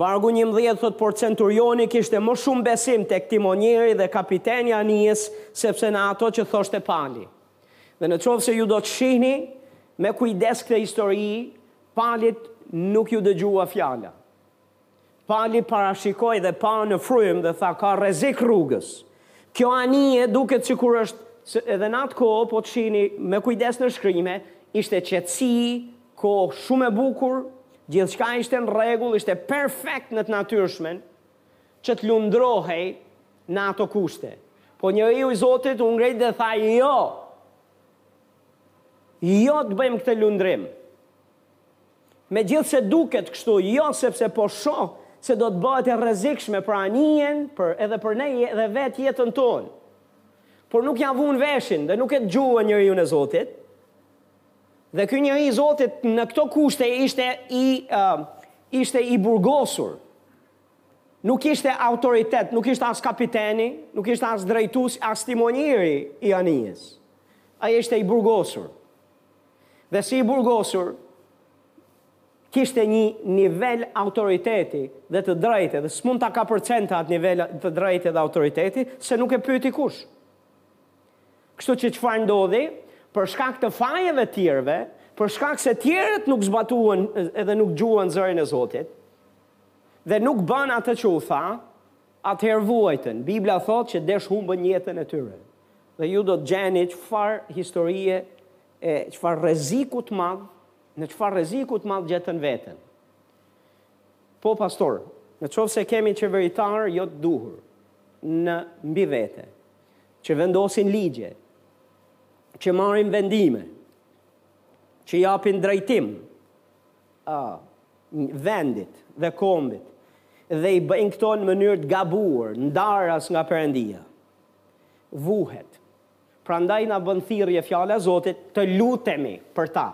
Vargu njëmbëdhjetë thotë por centurioni kishte më shumë besim tek timonieri dhe kapiteni i anijes sepse në ato që thoshte Pali. Dhe në qoftë se ju do të shihni me kujdes këtë histori Palit nuk ju dëgjua fjala. Pali parashikoi dhe pa në frymë dhe tha ka rrezik rrugës. Kjo anije duket sikur është edhe në atë kohë po të shihni me kujdes në shkrime ishte qetësi, kohë shumë e bukur, gjithçka ishte në rregull, ishte perfekt në të natyrshmen që të lundrohej në ato kushte. Po njeriu i Zotit u ngrit dhe tha jo! Jo të bëjmë këtë lundrim! Megjithëse duket kështu, jo sepse po shoh se do të bëhet e rrezikshme për anijen, por edhe për ne dhe vetë jetën tonë. Por nuk ia vunë veshin dhe nuk e dëgjuan njeriun e Zotit. Dhe ky njeri i Zotit në këto kushte ishte i uh, ishte i burgosur. Nuk ishte autoritet, nuk ishte as kapiteni, nuk ishte as drejtues, as timonieri i anijes. Ai ishte i burgosur. Dhe si i burgosur, kishte një nivel autoriteti dhe të drejte, dhe s'mund ta kapërcente atë nivel të drejte dhe autoriteti, se nuk e pyeti kush. Kështu që çfarë ndodhi, për shkak të fajeve tjerve, për shkak se tjerët nuk zbatuan edhe nuk gjuan zërin e Zotit, dhe nuk bënë atë që u tha, Atëherë vuajtën. Bibla thotë që desh humbën jetën e tyre. Dhe ju do të gjeni çfarë historie e çfarë rreziku të madh, në çfarë rreziku të madh gjetën veten. Po pastor, në qoftë se kemi qeveritarë jo të duhur në mbi vete, që vendosin ligje, që marrin vendime, që japin drejtim, vendit dhe kombit dhe i bëjnë këto në mënyrë të gabuar, ndaras nga Perëndia. Vuhet. Prandaj na bën thirrje fjala e Zotit të lutemi për ta,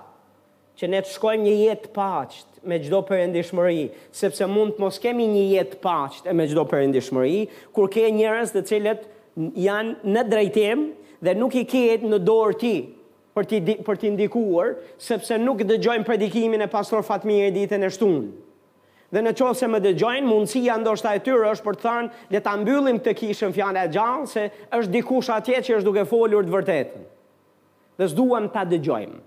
që ne të shkojmë një jetë të paqtë me çdo perëndishmëri, sepse mund të mos kemi një jetë të paqtë e me çdo perëndishmëri, kur ke njerëz të cilët janë në drejtim dhe nuk i ke në dorë ti. për t'i për t'i ndikuar, sepse nuk dëgjojnë predikimin e Pastor Fatmirit ditën e shtunë. Dhe në qoftë se më dëgjojnë, mundësia ndoshta e tyre është për të thënë, le ta mbyllim këtë kishën Fjala e Gjallë se është dikush atje që është duke folur të vërtetën. Dhe s'duam ta dëgjojmë.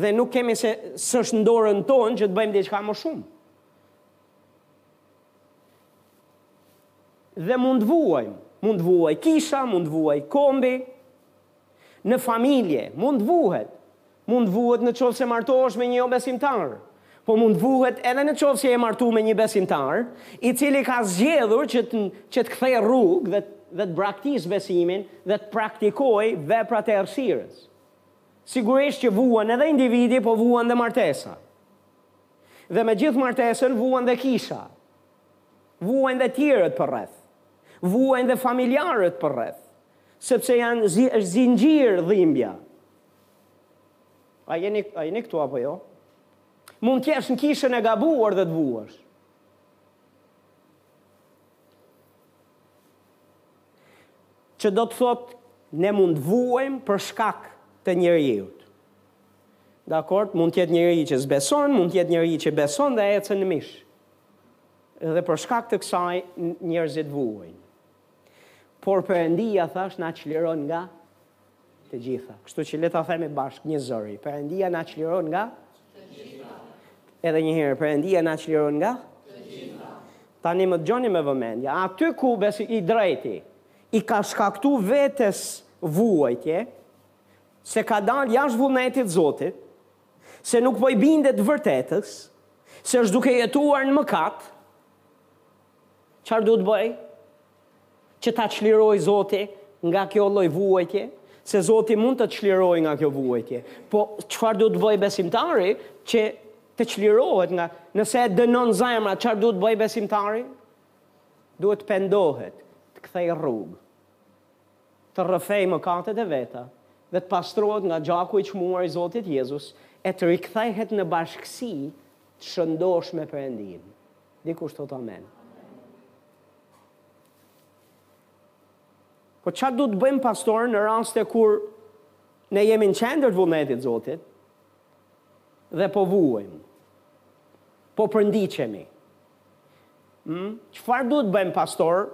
Dhe nuk kemi se s'është në dorën tonë që të bëjmë diçka më shumë. Dhe mund të vuajmë, mund të vuajë kisha, mund të vuajë kombi, në familje, mund të vuhet, mund të vuhet në qoftë se martohesh me një jobesimtar, po mund të vuhet edhe në qoftë se e martu me një besimtar, i cili ka zgjedhur që të, që të kthejë rrugë dhe, dhe të braktisë besimin dhe të praktikojë veprat e errësirës. Sigurisht që vuan edhe individi, po vuan dhe martesa. Dhe me gjithë martesën vuan dhe kisha. Vuajnë dhe tjerët përreth. Vuajnë dhe familjarët përreth. Sepse janë zi, është zinxhir dhimbja. A jeni, a jeni këtu apo jo? Mund të jesh në kishën e gabuar dhe të vuash. Që do të thotë ne mund të vuajmë për shkak të njeriut. Dakord, mund të jetë njeri që s'beson, mund të jetë njeri që beson dhe ecën në mish. Dhe për shkak të kësaj njerëzit vuajnë. Por Perëndia thashë na çliron nga të gjitha. Kështu që le ta themi bashkë një zëri. Perëndia na çliron nga të gjitha. Edhe një herë, Perëndia na çliron nga të gjitha. Tani më dëgjoni me vëmendje. Aty ku besi i drejti i ka shkaktu vetes vuajtje, se ka dalë jashtë vullnetit Zotit, se nuk po i bindet të vërtetës, se është duke jetuar në mëkat, çfarë duhet të bëjë? Që ta çlirojë Zoti nga kjo lloj vuajtje, se Zoti mund ta çlirojë nga kjo vuajtje. Po, çfarë duhet të bëjë besimtari që të çlirohet nga, nëse e dënon zemra, çfarë duhet të bëjë besimtari? Duhet të pendohet, të kthejë rrugë. të rrëfejë mëkatet e veta dhe të pastrohet nga gjaku i çmuar i Zotit Jezus e të rikthehet në bashkësi të shëndoshë me Perëndinë. Dikush thotë amen. Po ça duhet të bëjmë pastor në raste kur ne jemi në qendër të vullnetit të Zotit dhe po vuajmë. Po përndiqemi. Hm, çfarë duhet të bëjmë pastor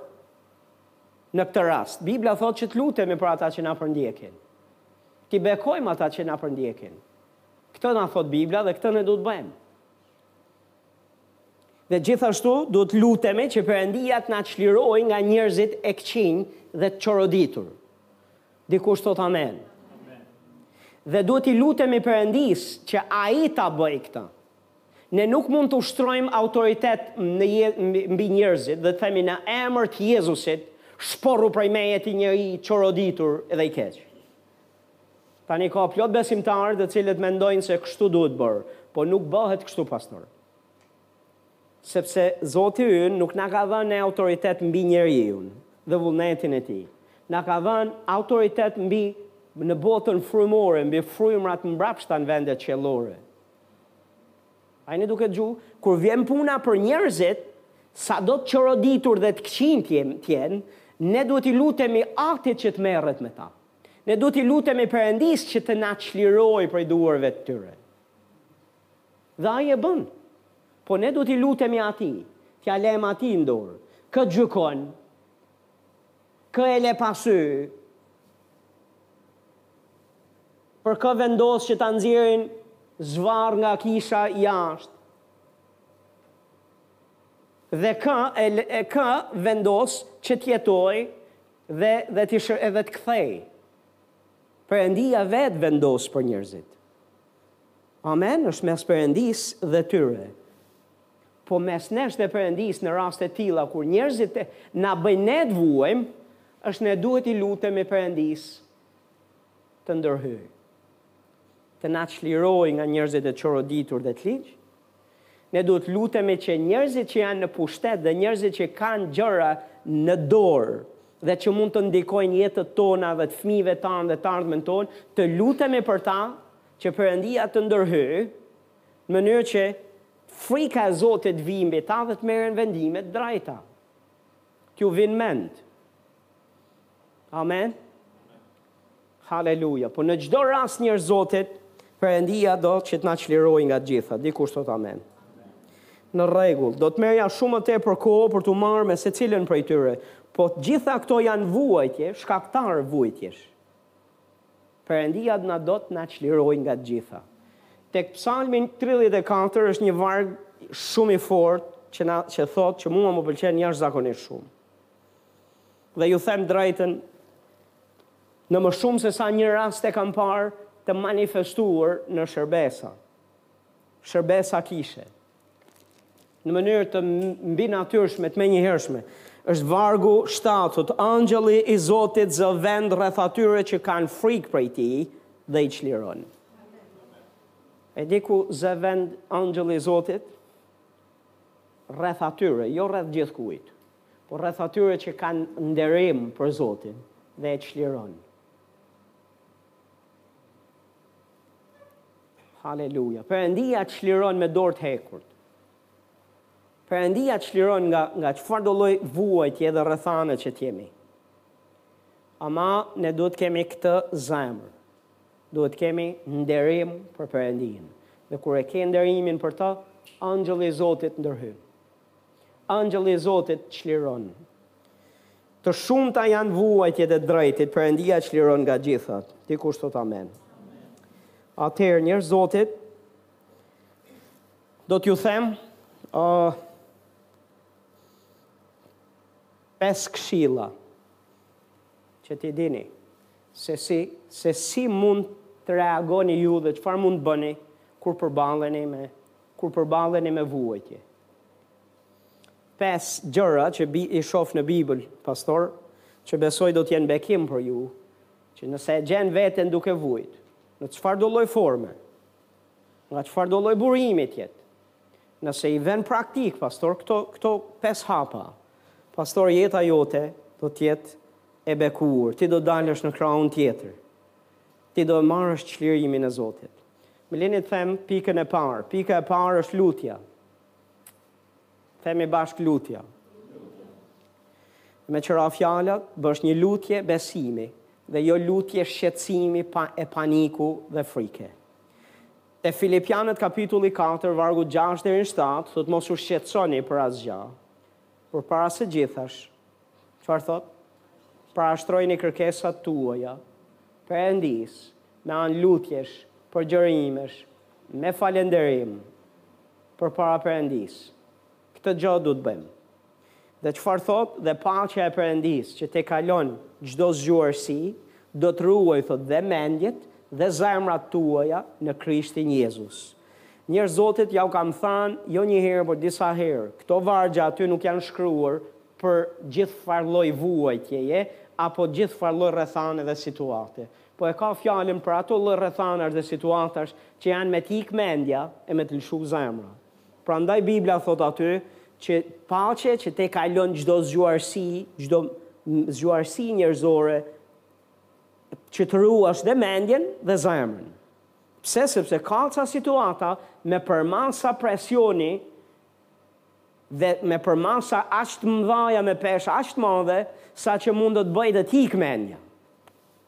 Në këtë rast, Bibla thotë që të lutemi për ata që na përndjekin. T'i bekojmë ata që na përndjekin. Këtë na thotë Bibla dhe këtë ne duhet bëjmë. Dhe gjithashtu duhet të lutemi që Perëndia të na çlirojë nga njerëzit e këqinj dhe të çoroditur. Dikush thotë amen. Dhe duhet t'i lutemi Perëndisë që ai ta bëjë këtë. Ne nuk mund të ushtrojmë autoritet në mbi njerëzit dhe të themi në emër të Jezusit, shporru prej meje ti njeri i çoroditur dhe i keq. Tani ka plot besimtarë të cilët mendojnë se kështu duhet bërë, po nuk bëhet kështu pastor. Sepse Zoti ynë nuk na ka dhënë ne autoritet mbi njeriun dhe vullnetin e tij. Na ka dhënë autoritet mbi në botën frymore, mbi frymërat e mbrapshta në vendet qiellore. A jeni duke dëgjuar, kur vjen puna për njerëzit, sado të çoroditur dhe të këqinj të jenë, ne duhet t'i lutemi Atit që të merret me ta. Ne duhet t'i lutemi Perëndisë që të na çlirojë prej duarve të tyre. Dhe Ai e bën. Po ne duhet t'i lutemi Atij, t'ia lëmë Atij në dorë. Kë gjykon? Kë e lë pa sy? Për kë vendos që ta nxjerrin zvarrë nga kisha jashtë? Dhe kë e, e kë vendos që të jetojë dhe dhe të shë, edhe të kthehet? Perëndia vetë vendos për njerëzit. Amen, është mes Perëndisë dhe tyre. Po mes nesh dhe Perëndisë në raste të tilla kur njerëzit na bëjnë ne të vuajmë, është ne duhet t'i lutemi Perëndisë të ndërhyjë, të na çlirojë nga njerëzit e çoroditur dhe të ligj, ne duhet të lutemi që njerëzit që janë në pushtet dhe njerëzit që kanë gjëra në dorë dhe që mund të ndikojnë jetët tona dhe të fëmijëve tanë dhe të ardhmen tonë, të lutemi për ta që Perëndia të ndërhyjë në mënyrë që Frika e Zotit vij mbi ta dhe të merren vendime të drejta. T'ju vijë mend. Amen. Haleluja. Po në çdo rast njerëz të Zotit, Perëndia do që të na çlirojë nga të gjitha. Dikush thot amen. Në rregull, do të merrja shumë më tepër kohë për t'u marrë me secilën prej tyre. Po të gjitha këto janë vuajtje, shkaktarë vuajtjesh. Perëndia na do të na çlirojë nga të gjitha. Tek Psalmi tridhjetë e katër është një varg shumë i fortë që na që thotë që mua më pëlqen jashtëzakonisht shumë. Dhe ju them të drejtën, në më shumë se sa një rast e kam parë të manifestuar në shërbesa. Shërbesa kishe. në mënyrë të mbinatyrshme, të menjëhershme. Është vargu shtatë, thot, angjëlli i Zotit zë vend rreth atyre që kanë frikë prej tij dhe i çliron. E di ku zë vend angjëlli i Zotit? Rreth atyre, jo rreth gjithkujt, por rreth atyre që kanë nderim për Zotin dhe i çliron. Haleluja. Perëndia të çliron me dorë të hekurt. Perëndia të çliron nga nga çfarëdolloj vuajtje dhe rrethane që të jemi. Ama ne duhet të kemi këtë zemër. Duhet të kemi nderim për Perëndinë. Dhe kur e ke nderimin për të, angjëlli i Zotit ndërhyn. Angjëlli i Zotit çliron. Të shumta janë vuajtjet e të drejtit, Perëndia çliron nga të gjitha. Dikush thot amen. Atëherë njerëz të Zotit do t'ju them ë uh, pesë këshilla që t'i dini se si se si mund të reagoni ju dhe çfarë mund të bëni kur përballeni me kur përballeni me vuajtje. Pesë gjëra që bi i shof në bibël pastor që besoj do të jenë bekim për ju që nëse e gjen veten duke vujt në çfarëdolloj forme nga çfarëdolloj burimi të jetë nëse i ven në praktikë pastor këto këto pesë hapa pastor jeta jote do të jetë e bekuar ti do dalësh në krahun tjetër ti do e marrësh çlirimin e Zotit më lini të them pikën e parë pika e parë është lutja Themi bashkë lutja. Me tjera fjalë, të bësh një lutje besimi dhe jo lutje shqetësimi pa e paniku dhe frike. Te Filipianët kapitulli 4 vargu 6 deri në 7 thotë mos u shqetësoni për asgjë. Por para se gjithash, çfarë thotë? Parashtrojini kërkesat tuaja Perëndis me anë lutjesh, përgjërimesh, me falënderim. përpara Perëndisë. Këtë gjë duhet të bëjmë. Dhe çfarë thotë, dhe paqja e Perëndisë, që tejkalon çdo zgjuarsi, do të ruajë, thotë, dhe mendjet dhe zemrat tuaja në Krishtin Jezus. Njerëz të Zotit jua kam thënë, jo një herë, por disa herë, këto vargje aty nuk janë shkruar për gjithfarëlloj vuajtjeje apo gjithfarëlloj rrethane dhe situate. Po e ka fjalën për ato lloj rrethanash dhe situatash që janë me të ikë mendja e me të lëshu zemra. Prandaj Bibla thotë aty që paqe që tejkalon çdo zgjuarsi, çdo zgjuarsi njerëzore që të ruajë dhe mendjen dhe zemrën. Pse? Sepse ka ca situata me përmasa presioni dhe me përmasa aq të mëdha me peshë aq të madhe saqë mund të të bëjë të të ikë mendja.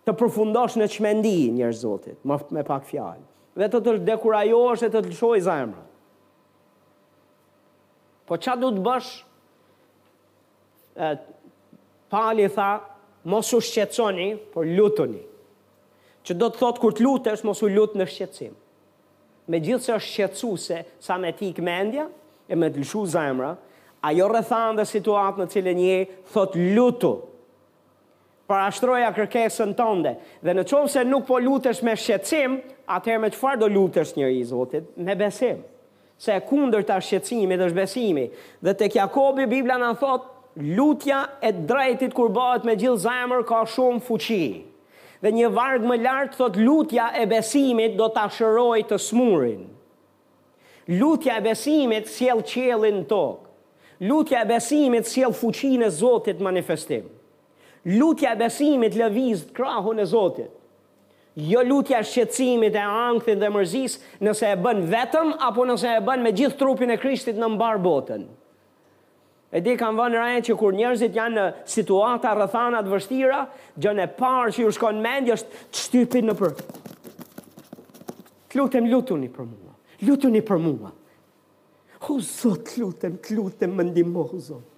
Të përfundosh në çmendi, njerëz të Zotit, me pak fjalë. Dhe të të dekurajosh e të të lëshojë zemra. Po ça duhet të bësh? E, Pali tha, mos u shqetësoni, por lutuni. Që do të thotë, kur të lutesh, mos u lut në shqetësim. Megjithëse është shqetësuese sa me të ikë mendja, e me të lëshu zemra, ajo rrethanë dhe situatë në cilën je, thotë lutu. Parashtroja kërkesën tënde. Dhe në qoftë se nuk po lutesh me shqetësim, atëherë me çfarë do lutesh njeri i Zotit? Me besim. Se e kundërta e shqetësimit është besimi. Dhe tek Jakobi Bibla na thotë, Lutja e drejtit kur bëhet me gjithë zemër ka shumë fuqi. Dhe një varg më lart thotë lutja e besimit do ta shërojë të smurin. Lutja e besimit sjell qiellin në tokë. Lutja e besimit sjell fuqinë e Zotit në manifestim. Lutja e besimit lëviz krahun e Zotit. Jo lutja e shqetësimit, e ankthit dhe mërzisë, nëse e bën vetëm apo nëse e bën me gjithë trupin e Krishtit në mbarë botën. E di kam vënë re që kur njerëzit janë në situata, rrethana të vështira, gjënë e parë që ju shkon në mendje është të shtypin nëpër. Të lutem lutuni për mua. Lutuni për mua. O Zot, lutem, të lutem më ndihmo o Zot.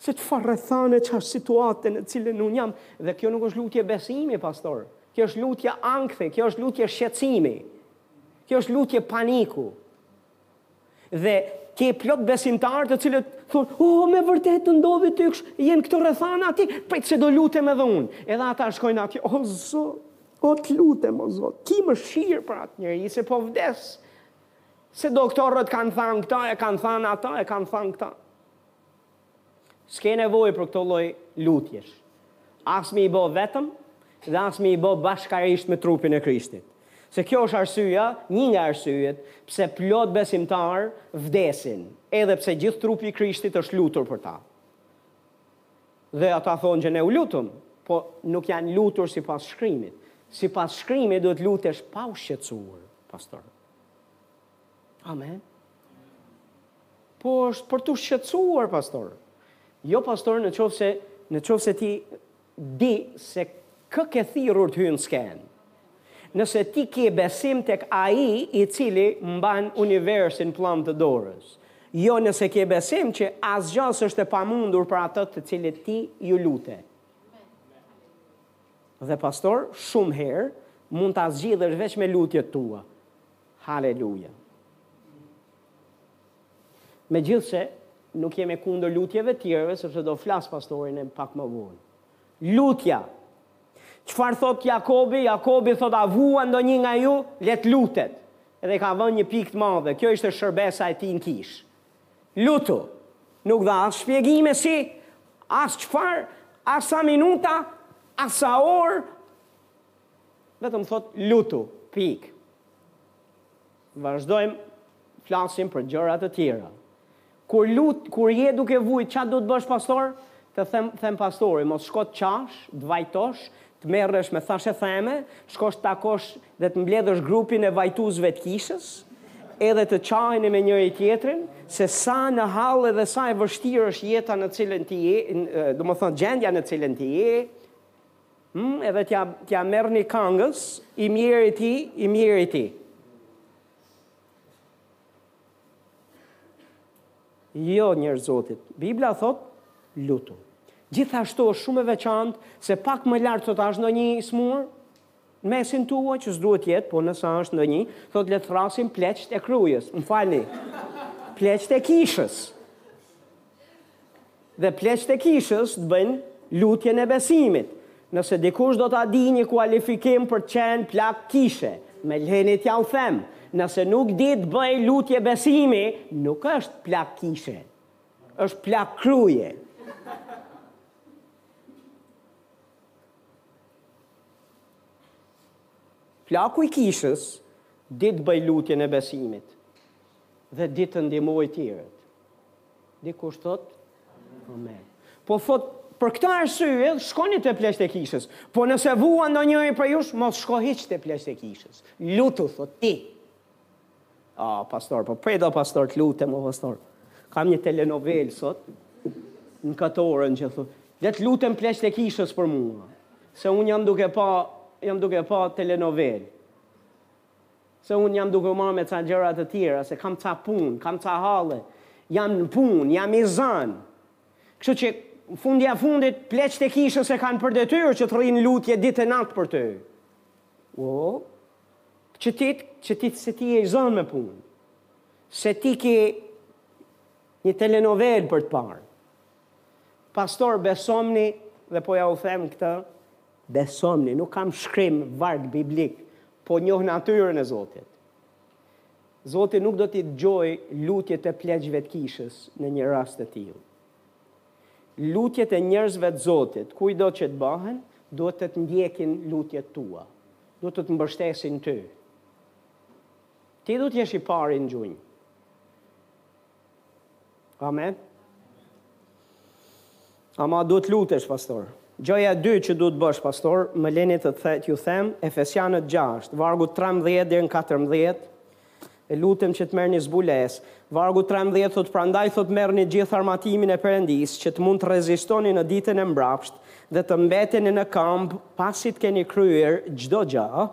Se çfarë rrethane ça situate në cilën unë jam dhe kjo nuk është lutje besimi, pastor. Kjo është lutje ankthi, kjo është lutje shqetësimi. Kjo është lutje paniku. Dhe ke plot besimtarë të cilët thonë, "O, oh, me vërtetë të ndodhi ty qysh janë këto rrethana aty, prit se do lutem edhe unë." Edhe ata shkojnë atje, "O Zot, o të lutem o Zot, ki mëshirë për atë njeri se po vdes." Se doktorët kanë thënë këta, e kanë thënë ata, e kanë thënë këta. S'ke nevojë për këto lloj lutjesh. As me i bë vetëm dhe as me i bë bashkarisht me trupin e Krishtit. Se kjo është arsyeja, një nga arsyet, pse plot besimtarë vdesin, edhe pse gjithë trupi i Krishtit është lutur për ta. Dhe ata thonë që ne u lutëm, po nuk janë lutur sipas shkrimit. Sipas shkrimit duhet lutesh pa u shqetësuar, pastor. Amen. Po është për t'u shqetësuar pastor. Jo pastor në qoftë se në qoftë se ti di se kë ke thirrur të hyjë në skenë. Nëse ti ke besim tek ai i cili mban universin në pëllëmbë të dorës. Jo nëse ke besim që asgjë s'është e pamundur për atë të cilit ti iu lute. Dhe pastor, shumë herë mund ta zgjidhësh veç me lutjet tua. Haleluja! Megjithëse nuk jemi kundër lutjeve të tjerëve, sepse do flas pastori Ne pak më vonë. Lutja. Çfarë thot Jakobi? Jakobi thot a vuan ndonjë nga ju, le të lutet. Edhe ka vënë një pikë të madhe. Kjo ishte shërbesa e tij në kishë. Lutu. Nuk dha as shpjegime si, as çfarë, as sa minuta, as sa orë, Vetëm thot lutu. Pikë. Vazhdojmë flasim për gjëra të tjera. Kur lut, kur je duke vujt, ça duhet të bësh pastor? Të them, them pastori, mos shko të qash, të vajtosh, të merresh me thashetheme, të shkosh të takosh dhe të mbledhësh grupin e vajtuesve të kishës, edhe të qaheni me njëri-tjetrin, se sa në hall edhe sa e vështirë është jeta në të cilën ti je, domethënë gjendja në të cilën ti je, Hum edhe t'ia t'ia merrni kangës i mjeri ti i mjeri ti. Jo njerëz Zotit. Bibla thot lutu. Gjithashtu është shumë e veçantë se pak më lart thot a është ndonjë smur në mesin tuaj që s'duhet të jetë, po nëse është ndonjë, thot le të thërrasin pleqt e krujës. Më falni. Pleqt e kishës. Dhe pleqtë e kishës të bëjnë lutjen e besimit. Nëse dikush do ta dijë një kualifikim për të qenë plak kishe, më lini t'jua them, nëse nuk di të bëjë lutje besimi, nuk është plak kishe. Është plak kruje. Plaku i kishës di të bëjë lutjen e besimit dhe di të ndihmojë tjerët. Dikush thot, Amen. Po thot, për këtë arsye, shkoni te pleqtë e kishës. Po nëse vuan ndonjëri prej jush, mos shko hiç te pleqtë e kishës. Lutu, thot ti. A, pastor, po predo pastor, të lutem, o pastor. Kam një telenovel, sot, në këtë orën që thot, le të luten pleqtë e kishës për mua. Se unë jam duke pa, jam duke pa telenovel. Se unë jam duke u marrë me ca gjëra të tjera, se kam ca punë, kam ca halle, jam në punë, jam i zënë. Kështu që fundja fundit pleqtë e kishës e kanë për detyrë që të rrinë lutje ditë e natë për ty. O, që ti, që ti se ti je i zënë me punë. Se ti ke një telenovel për të parë. Pastor, besomni dhe po jua them këtë, Besomni, nuk kam shkrim varg biblik, po njoh natyrën e Zotit. Zoti nuk do t'i dëgjojë lutjet e pleqve të kishës në një rast të tillë. Lutjet e njerëzve të Zotit, kujdo që të bëhen, duhet të të ndjekin lutjet e tua. Duhet të të mbështesin ty. Ti duhet të jesh i pari në gjunjë. Amen. Ama duhet të lutesh, pastor. Gjëja e dytë që duhet të bësh, pastor, më leni t'ju them, Efesianët 6, vargu 13 deri në 14, e lutem që të merrni zbulesë, vargu 13 thot, prandaj thot merrni të gjithë armatimin e Perëndisë, që të mund të rezistoni në ditën e mbrapshtë, dhe të mbeteni në këmbë, pasi të keni kryer çdo gja,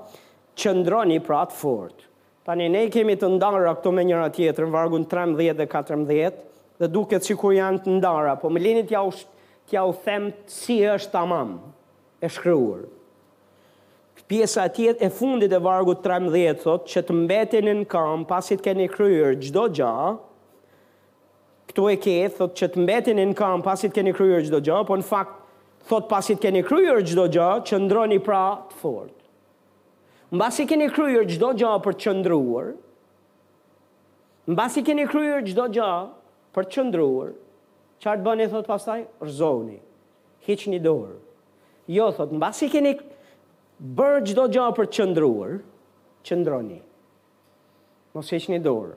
qëndroni pra të fortë. Tani ne i kemi të ndara këto me njëra tjetrën, vargun trembëdhjetë dhe katërmbëdhjetë, dhe duket sikur janë të ndara, po më lini t'jua them si është tamam e shkruar. Pjesa e fundit e vargut trembëdhjetë thotë që të mbeteni në këmbë pasi të keni kryer çdo gjë, këtu e ke, thotë që të mbeteni në këmbë pasi të keni kryer çdo gjë, po në fakt thotë pasi të keni kryer çdo gjë, qëndroni pra të fortë. Mbasi keni kryer çdo gjë për të qëndruar, mbasi keni kryer çdo gjë për të qëndruar, çfarë bëni thot pastaj? Rrëzohuni. Hiqni dorë. Jo thot, mbasi keni bërë çdo gjë për të qëndruar, qëndroni. Mos hiqni dorë.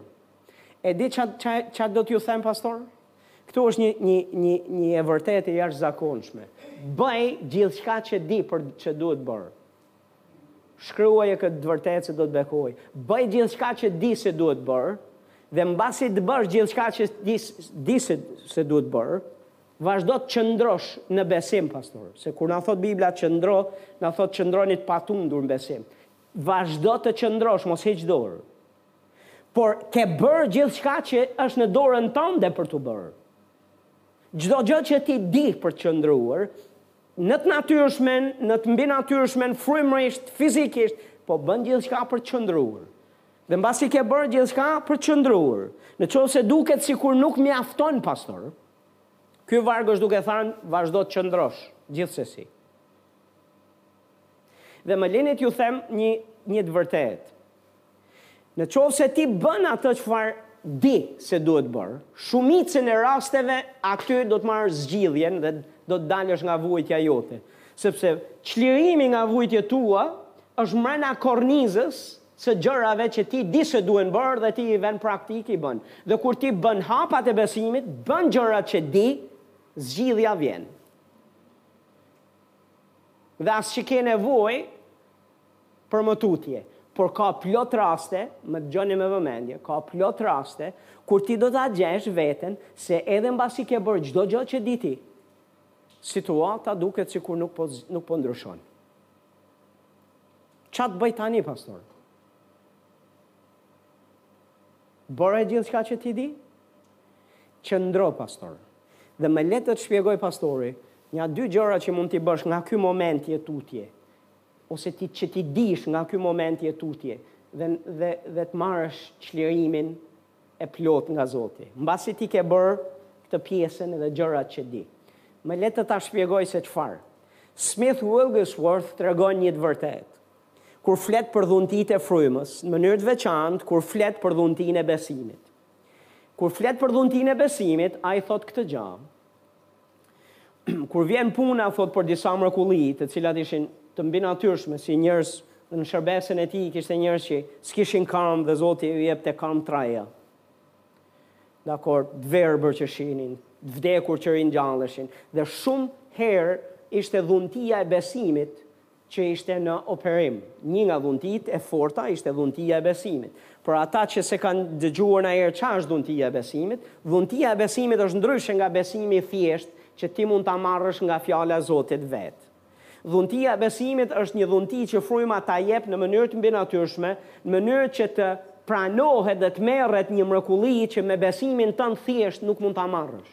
E di ça ça ça do t'ju them pastor? Këtu është një një një një e vërtetë e jashtëzakonshme. Bëj gjithçka që di se duhet bërë. Shkruaje këtë të vërtetë se do të të bekojë. Bëj gjithçka që di se duhet bërë dhe mbasi të bësh gjithçka që di, di se, se duhet bërë, vazhdo të qëndrosh në besim, pastor. Se kur na thot Biblia qëndro, na thot qëndroni të patundur në besim. Vazhdo të qëndrosh, mos hiq dorë. Por ke bërë gjithçka që është në dorën tënde për t'u bërë. Çdo gjë që ti di për të qëndruar, në të natyrshmen, në të mbinatyrshmen, frymërisht, fizikisht, po bën gjithçka për të qëndruar. Dhe mbasi ke bërë gjithçka për të qëndruar, në qoftë se duket sikur nuk mjafton pastor, ky varg është duke thënë vazhdo të qëndrosh, gjithsesi. Dhe më lini t'ju them një një të vërtetë. Në qoftë se ti bën atë çfarë di se duhet bërë, shumicën e rasteve aty do të marrësh zgjidhjen dhe do të dalësh nga vuajtja jote, sepse çlirimi nga vuajtjet tua është mrena kornizës së gjërave që ti di se duhen bërë dhe ti i vën praktikë i bën. Dhe kur ti bën hapat e besimit, bën gjërat që di, zgjidhja vjen. Dhe as që ke nevojë për më tutje. Por ka plot raste, më dëgjoni me vëmendje, ka plot raste kur ti do ta gjesh veten se edhe mbasi ke bërë çdo gjë që di ti, situata duket sikur nuk po nuk po ndryshon. Ç'a të bëj tani, pastor? Bëra gjithçka që ti di. Qëndro, pastor. Dhe më le të të shpjegoj pastori, nja dy gjëra që mund t'i bësh nga ky moment e tutje, ose ti, që t'i dish nga ky moment e tutje, dhe, dhe, dhe të marrësh çlirimin e plotë nga Zoti. Mbasi ti ke bërë këtë pjesën dhe gjërat që di. Më le të ta shpjegoj se çfarë. Smith Wigglesworth tregon një të vërtetë. kur flet për dhuntitë e frymës, në mënyrë të veçantë kur flet për dhuntinë e besimit. Kur flet për dhuntinë e besimit, ai thotë këtë gjë. Kur vjen puna thotë për disa mrekulli, të cilat ishin të mbinatyrshme si njerëz në shërbesën e tij kishte njerëz që s'kishin kamb dhe Zoti i jepte kamb të reja. Dakord, të verbër që shihnin, të vdekur që ringjalleshin dhe shumë herë ishte dhuntia e besimit që ishte në operim. Një nga dhuntitë e forta ishte dhuntia e besimit. Për ata që s'e kanë dëgjuar naherë ça është dhuntia e besimit, dhuntia e besimit është ndryshe nga besimi i thjeshtë që ti mund ta marrësh nga fjala e Zotit vetë. Dhuntia e besimit është një dhunti që fryma ta jep në mënyrë të mbinatyrshme, në mënyrë që të pranohet dhe të merret një mrekulli që me besimin tënd thjesht nuk mund ta marrësh.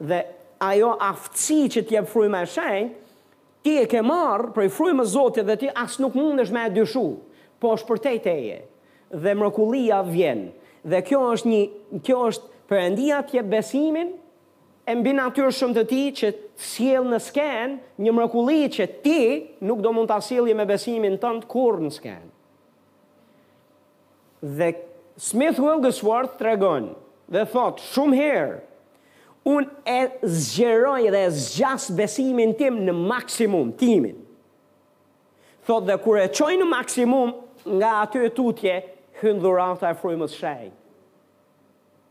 Dhe ajo aftësi që të jep fryma e shenjtë, Ti e ke marrë prej frymës së Zotit dhe ti as nuk mundesh me e dyshu, po është përtej teje. Dhe mrekullia vjen. Dhe kjo është një, kjo është, Perëndia të jep besimin e mbinatyrshëm të Tij që të sjellë në skenë një mrekulli që ti nuk do mund ta sillje me besimin tënd kurrë në skenë. Dhe Smith Wigglesworth tregon dhe thotë shumë herë, Unë e zgjeroj dhe e zgjas besimin tim në maksimum, timin. Thotë dhe kur e çoj në maksimum, nga aty e tutje hyn dhurata e frymës shenjtë.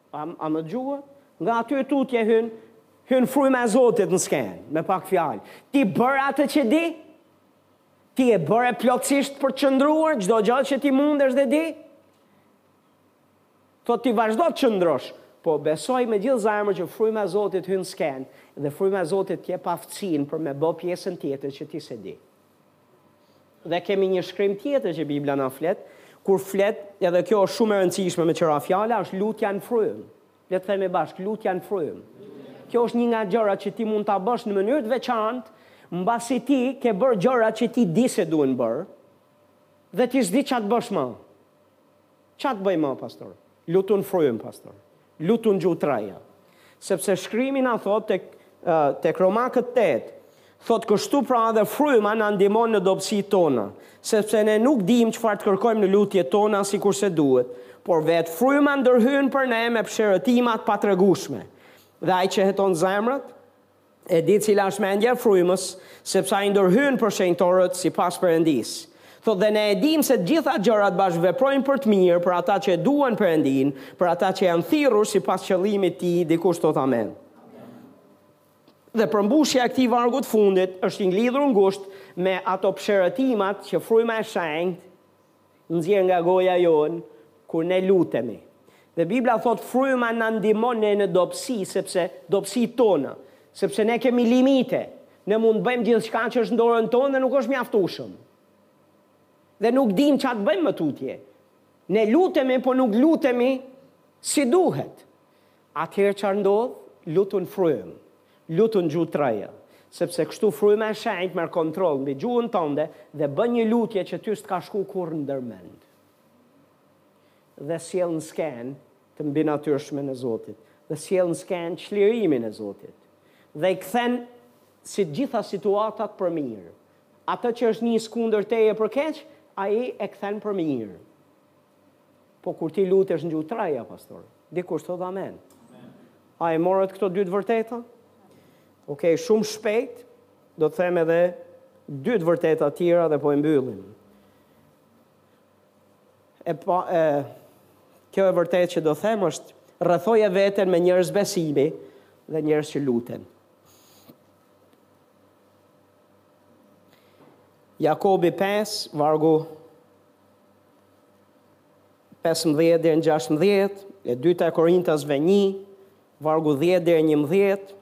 A, a më dëgjuat? Nga aty e tutje hyn hyn fryma e Zotit në skenë, me pak fjalë. Ti bëre atë që di? Ti e bëre plotësisht për të qëndruar, çdo gjë që ti mundesh dhe di. Thotë ti vazhdo të qëndrosh, po besoj me gjithë zemër që fryma e Zotit hyn skenë dhe fryma e Zotit të jep aftësinë për me bë pjesën tjetër që ti s'e di. Dhe kemi një shkrim tjetër që Bibla na flet, kur flet, edhe kjo është shumë e rëndësishme me qëra fjala, është lutja në frymë. Le të themi bashkë, Lutja në frymë. Kjo është një nga gjërat që ti mund ta bësh në mënyrë të veçantë, mbasi ti ke bërë gjërat që ti di se duhen bërë dhe ti s'di ç'a të bësh më. Ç'a të bëj më, pastor? Lutu në frymë, pastor. Lutu në gjuhë të reja. Sepse shkrimi na thotë tek tek Romakët 8, Thotë kështu pra edhe fryma na ndihmon në dobësitë tona, sepse ne nuk dimë çfarë të kërkojmë në lutjet tona sikurse duhet, por vetë fryma ndërhyn për ne me psherëtima të patregueshme. Dhe ai që heton zemrat? E di cila është mendja e frymës, sepse ai ndërhyn për shenjtorët sipas Perëndisë. Thotë dhe ne e dimë se të gjitha gjërat bashkëveprojnë për të mirë për ata që e duan Perëndinë, për ata që janë thirrur sipas qëllimit të tij, dikush thotë amen. Dhe përmbushja e këtij vargut të fundit është i nglidhur ngushtë me ato psherëtimat që Fryma e Shenjtë nxjerr nga goja jonë kur ne lutemi. Dhe Bibla thotë Fryma na ndihmon ne në dobësi sepse dobësitë tona, sepse ne kemi limite, ne mund të bëjmë gjithçka që është në dorën tonë dhe nuk është mjaftueshëm. Dhe nuk dimë ça të bëjmë më tutje. Ne lutemi, po nuk lutemi si duhet. Atëherë çfarë ndodh? Lutu në frymë. Lutu në gjuhë të reja. Sepse kështu fryma e shenjtë merr kontroll mbi gjuhën tënde dhe bën një lutje që ty s'të ka shku kurrë ndër mend. Dhe sjell në skenë të mbinatyrshmen e Zotit. Dhe sjell në skenë çlirimin e Zotit. Dhe i kthen si të gjitha situatat për mirë. Atë që është nisë kundër teje për keq, Ai e kthen për mirë. Po kur ti lutesh në gjuhë të reja, pastor, dikush thotë amen. A e morët këto dy të vërteta? Ok, shumë shpejt, do të them edhe dy të vërteta tjera dhe po e mbyllim. E, pa, e, kjo e vërtetë që do them është rrethoje veten me njerëz besimi dhe njerëz që luten. Jakobi 5, vargu pesëmbëdhjetë deri në gjashtëmbëdhjetë, e dyta e Korintasve një, vargu dhjetë deri njëmbëdhjetë,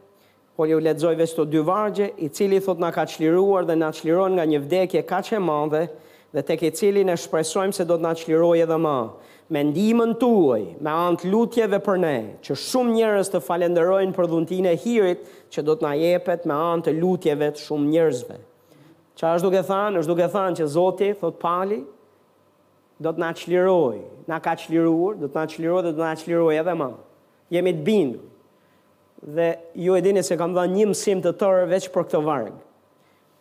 po ju lexoj veç këto dy vargje, i cili thotë na ka çliruar dhe na çliron nga një vdekje kaq e madhe dhe tek i cili ne shpresojmë se do të na çlirojë edhe ma, me ndihmën tuaj, me anë të lutjeve për ne, që shumë njerëz të falënderojnë për dhuntinë e hirit që do të na jepet me anë të lutjeve të shumë njerëzve. Ça është duke thanë? Është duke thanë që Zoti, thotë Pali, do të na çlirojë, na ka çliruar, do të na çlirojë dhe do të na çlirojë edhe ma. Jemi të bindur. Dhe ju e dini se kam dhanë një mësim të tërë veç për këtë varg,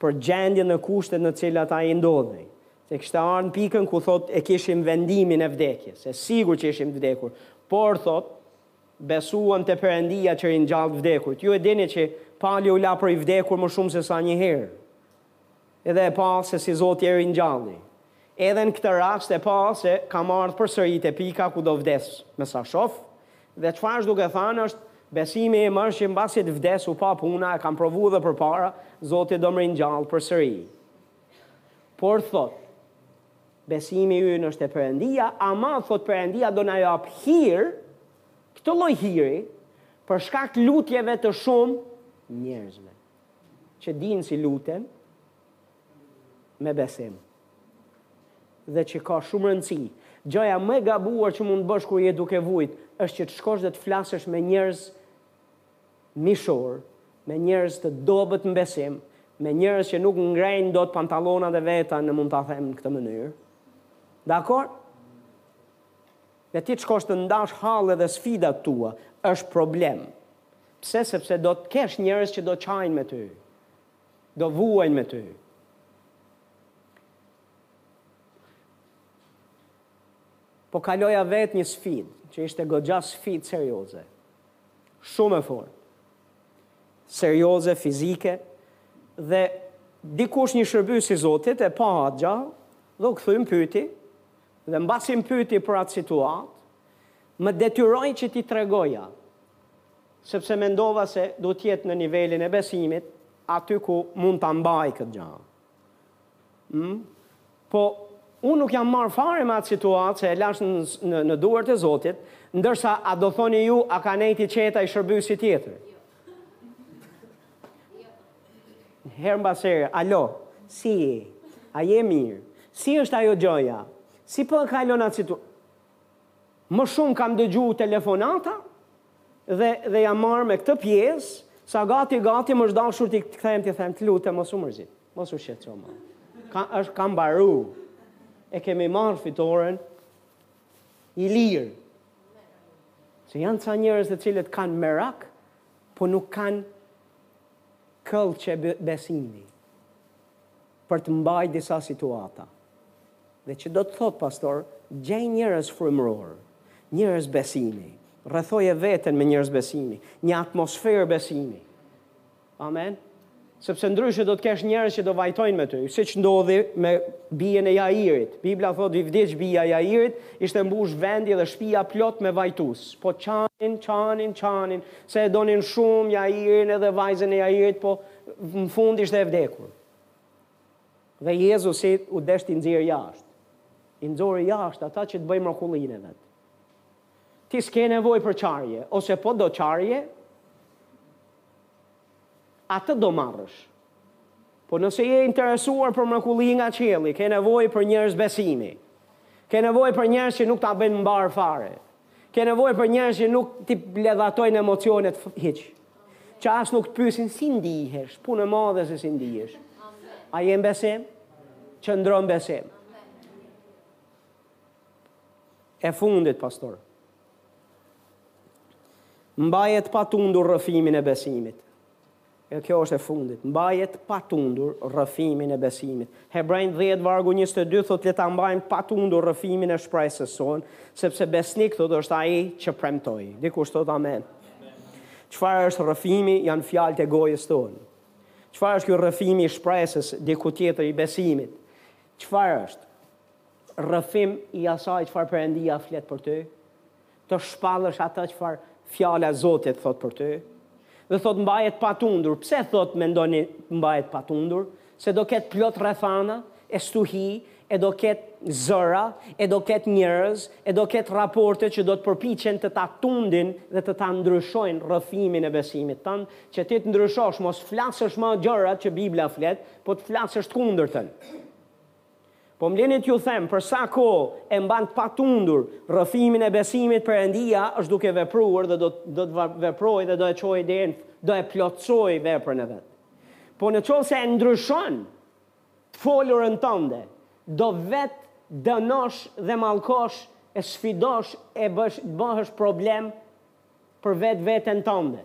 për gjendjen në kushtet në cilat ai ndodhej. Se kishte ardh në pikën ku thotë e kishim vendimin e vdekjes, e sigurt që ishim vdekur, por thotë Besuam te Perëndia që ringjall të vdekurit. Ju e dini që Pali u la për i vdekur më shumë se sa një herë. Edhe e pa se si Zoti e ringjalli. Edhe në këtë rast e pa se kam ardhë përsëri te pika ku do vdes, me sa shof, dhe çfarë është duke thanë është, besimi im është që mbasi të vdes u pa puna, e kam provu edhe përpara, Zoti do më ringjallë përsëri. Por thotë. Besimi ynë është te Perëndia, ama thotë Perëndia do na jap hir, këtë lloj hiri, për shkak lutjeve të shumë njerëzve, që dinë si luten me besim dhe që ka shumë rëndësi. Gjaja më e gabuar që mund të bësh kur je duke vujt, është që të shkosh dhe të flasësh me njerëz mishor, me njerëz të dobët në besim, me njerëz që nuk ngrejnë dot pantallonat e veta në mund ta them në këtë mënyrë. Dakord? Dhe ti të shkosh të ndash hallet dhe sfidat tua, është problem. Pse? Sepse do të kesh njerëz që do qajnë me ty. Do vuajnë me ty. Po kaloja vetë një sfidë, që ishte goxha sfidë serioze. Shumë e fortë. Serioze, fizike, dhe dikush një shërbyes i Zotit e pa atë gja dhe u kthy më pyeti dhe mbasi më pyeti për atë situatë, më detyroi që t'i tregoja sepse mendova se do të jetë në nivelin e besimit aty ku mund ta mbajë këtë gja. Ëh? Po, unë nuk jam marrë fare me atë situatë se e lashë në, në, në duart e Zotit, ndërsa ça do thoni ju a ka nejt i qetë ai shërbyesi tjetri? Herë mbas here, alo, si je? A je mirë? Si është ajo gjoja? Si po e kalon atë situatë? Më shumë kam dëgju telefonata, Dhe dhe jam marrë me këtë pjesë, sa gati gati më është dashur t'i kthehem t'i them, të lutem mos u mërzit. Mos u shqetëso më. Ka është ka mbaru. E kemi marrë fitoren i lirë. Se janë ca njerëz të cilët kanë merak, po nuk kanë këllqe besimi. për të mbajtë disa situata dhe që do të thotë pastor gjej njerëz frymëror njerëz besimi rrethoje veten me njerëz besimi një atmosferë besimi amen sepse ndryshe do të kesh njerëz që do vajtojnë me ty siç ndodhi me bijën e Jairit Bibla thotë i vdiq bija e Jairit ishte mbush vendi dhe shtëpia plot me vajtues po çanin çanin çanin se e donin shumë Jairin edhe vajzën e Jairit po Në fund ishte e vdekur. Dhe Jezusi u desht t'i nxjerrë jashtë. I nxori jashtë ata që të bëjë mrekullinë e vet. Ti s'ke nevojë për qarje, ose po do qarje, atë do marrësh. Po nëse je interesuar për mrekulli nga qielli, ke nevojë për njerëz besimi. Ke nevojë për njerëz që nuk ta bëjnë mbar fare. Ke nevojë për njerëz që nuk t'i ledhatojnë emocionet hiç. Që as nuk të pyesin si ndihesh, punë e madhe se si ndihesh. A je në besim? Qëndro në besim. E fundit, pastor. Mbaje të patundur rrëfimin e besimit. E kjo është e fundit. Mbaje të patundur rrëfimin e besimit. Hebrenjve dhjetë vargu njëzet e dy thotë le ta mbajmë patundur rrëfimin e shpresës sonë, sepse besnik thotë është ai që premtoi. Dikush thotë amen. Çfarë është rrëfimi? Janë fjalët e gojës tonë. Çfarë është ky rrëfimi i shpresës diku tjetër i besimit? Çfarë është? Rrëfim i asaj çfarë Perëndia flet për ty? të shpallësh atë çfarë Fjala e Zotit thotë për ty, dhe thotë mbaje të patundur. Pse thotë mendoni mbaje të patundur? Se do ketë plot rrethana e stuhi, e do ketë zëra, e do ketë njerëz, e do ketë raporte që do të përpiqen të ta tundin dhe të ta ndryshojnë rrëfimin e besimit tënd, që ti të ndryshosh, mos flasësh më gjërat që Bibla flet, po të flasësh të kundërtën. Po më lini t'ju them për sa kohë e mban të patundur rrëfimin e besimit Perëndia është duke vepruar dhe do do të veprojë dhe do e çojë deri në do e plotësojë veprën e vet. Po në qoftë se e ndryshon të folurën tënde, do vetëdënosh dhe mallkosh e sfidosh e bësh bëhesh problem për vetveten tënde.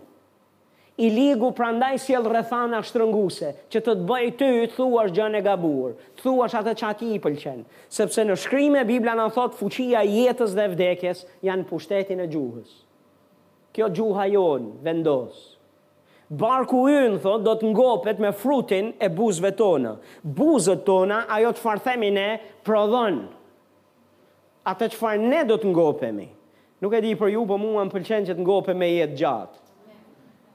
I ligu prandaj sjell rrethana shtrënguese, që të të bëjë ty të thuash gjënë e gabuar, të thuash atë që atij i pëlqen. Sepse në shkrime Bibla na thotë fuqia e jetës dhe e vdekjes janë në pushtetin e gjuhës. Kjo gjuha jonë vendos. Barku ynë thotë do të ngopet me frutin e buzëve tona. Buzët tona, ajo çfarë themi ne, prodhon Atë çfarë ne do të ngopemi. Nuk e di për ju, po mua më pëlqen që të ngopem me jetë gjatë.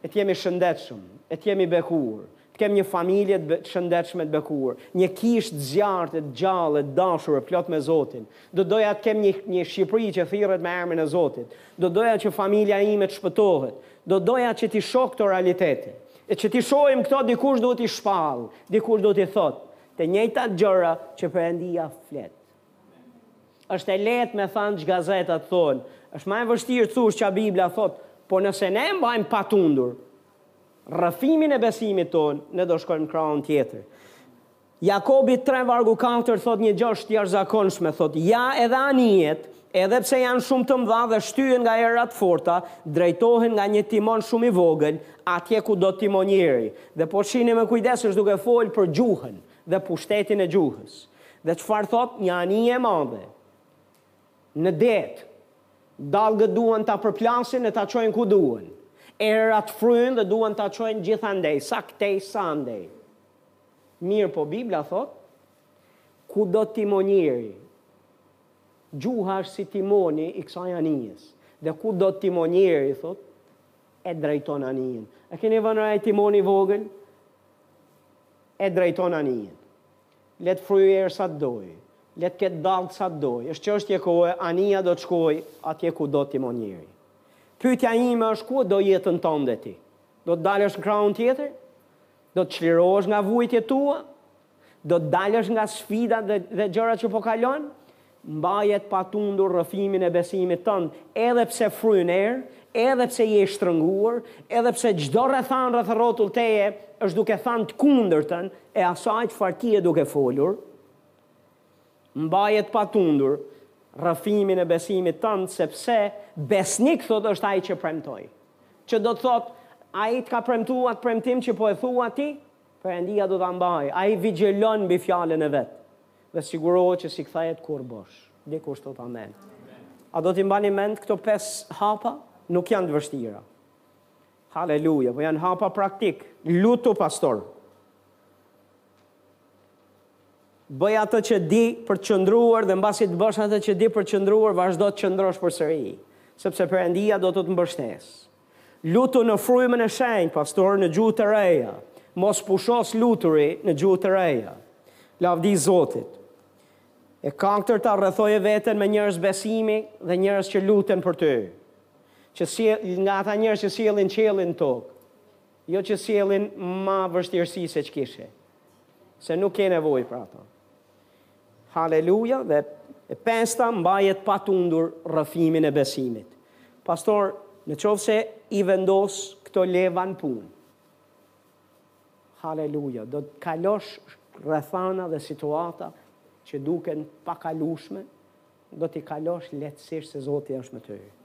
E të jem i shëndetshëm, e të jem i bekuar, të kem një familje të shëndetshme të bekuar, një kishë të zjarrtë e të gjallë e të dashur e plot me Zotin. Do doja të kem një një Shqipëri që thirret me emrin e Zotit. Do doja që familja ime të shpëtohet. Do doja që t'i shoh këto realitete. E që t'i shohim këto dikush duhet t'i shpallë, dikush duhet t'i thotë të njëjtat gjëra që Perëndia flet. Është e lehtë me thanë ç'gazetat thonë. Është më e vështirë të thuash ç'a Bibla thotë. Po nëse ne e mbajmë patundur rrëfimin e besimit tonë, ne do shkojmë në krahun tjetër. Jakobi 3 vargu 4 thotë një gjë të jashtëzakonshme, thotë ja edhe anijet, edhe pse janë shumë të mëdha dhe shtyhen nga erëra të forta, drejtohen nga një timon shumë i vogël, atje ku do timonieri. Dhe po shihni me kujdes është duke folë për gjuhën. dhe pushtetin e gjuhës dhe çfarë thotë një anije e madhe në det dallgët duan ta përplasin e ta çojnë ku duan erat fryjnë dhe duan ta çojnë gjithandej sa këtej sa andej mirëpo bibla thotë ku do timonieri gjuha është si timoni i kësaj anijes dhe ku do timonieri thotë e drejton anijen e keni vënë re ai timoni i vogël e drejton anijen. Le të fryjë erë sa të dojë, le të ketë dallgë sa të dojë, është çështje kohe, anija do të shkojë atje ku do timonieri. Pyetja ime është ku e do jetën tënde ti? Do të dalësh në krahun tjetër? Do të çlirohesh nga vuajtjet tua? Do të dalësh nga sfidat dhe gjërat që po kalon? Mbaje të patundur rrëfimin e besimit tënd, edhe pse fryn erë, edhe pse je i shtrënguar, edhe pse çdo rrethanë rreth rrotull teje është duke thanë të kundërtën e asaj çfarë ti je duke folur. Mbaje të patundur rrëfimin e besimit tënd, sepse besnik thotë është ai që premtoi. Që do të thotë, ai të ka premtuar atë premtim që po e thua ti, Perëndia do ta mbajë. Ai vigjilon mbi fjalën e vet. Dhe sigurohu që s'i kthehet kurrë bosh. Dikush thotë amen. A do t'i mbani mend këto pesë hapa? Nuk janë të vështira. Haleluja, po janë hapa praktikë. Lutu pastor. Bëj atë që di për të qëndruar dhe mbasi të bësh atë që di për të qëndruar, vazhdo të qëndrosh përsëri, sepse Perëndia do të të mbështesë. Lutu në Frymën e Shenjtë, pastor, në gjuhë të reja. Mos pusho së luturi në gjuhë të reja. Lavdi Zotit. E katërta, rrethoje veten me njerëz besimi dhe njerëz që luten për ty. Që sjell nga ata njerëz që sjellin qiellin në tokë, jo që sjellin ma vështirësi se ç'kishe. Se nuk ke nevojë për ato. Haleluja dhe e pesta mbaje të patundur rrëfimin e besimit. Pastor, në qoftë se i vendos këto leva në punë. Haleluja, do të kalosh rrethana dhe situata që duken të pakalueshme, do t'i kalosh lehtësisht se Zoti është me ty.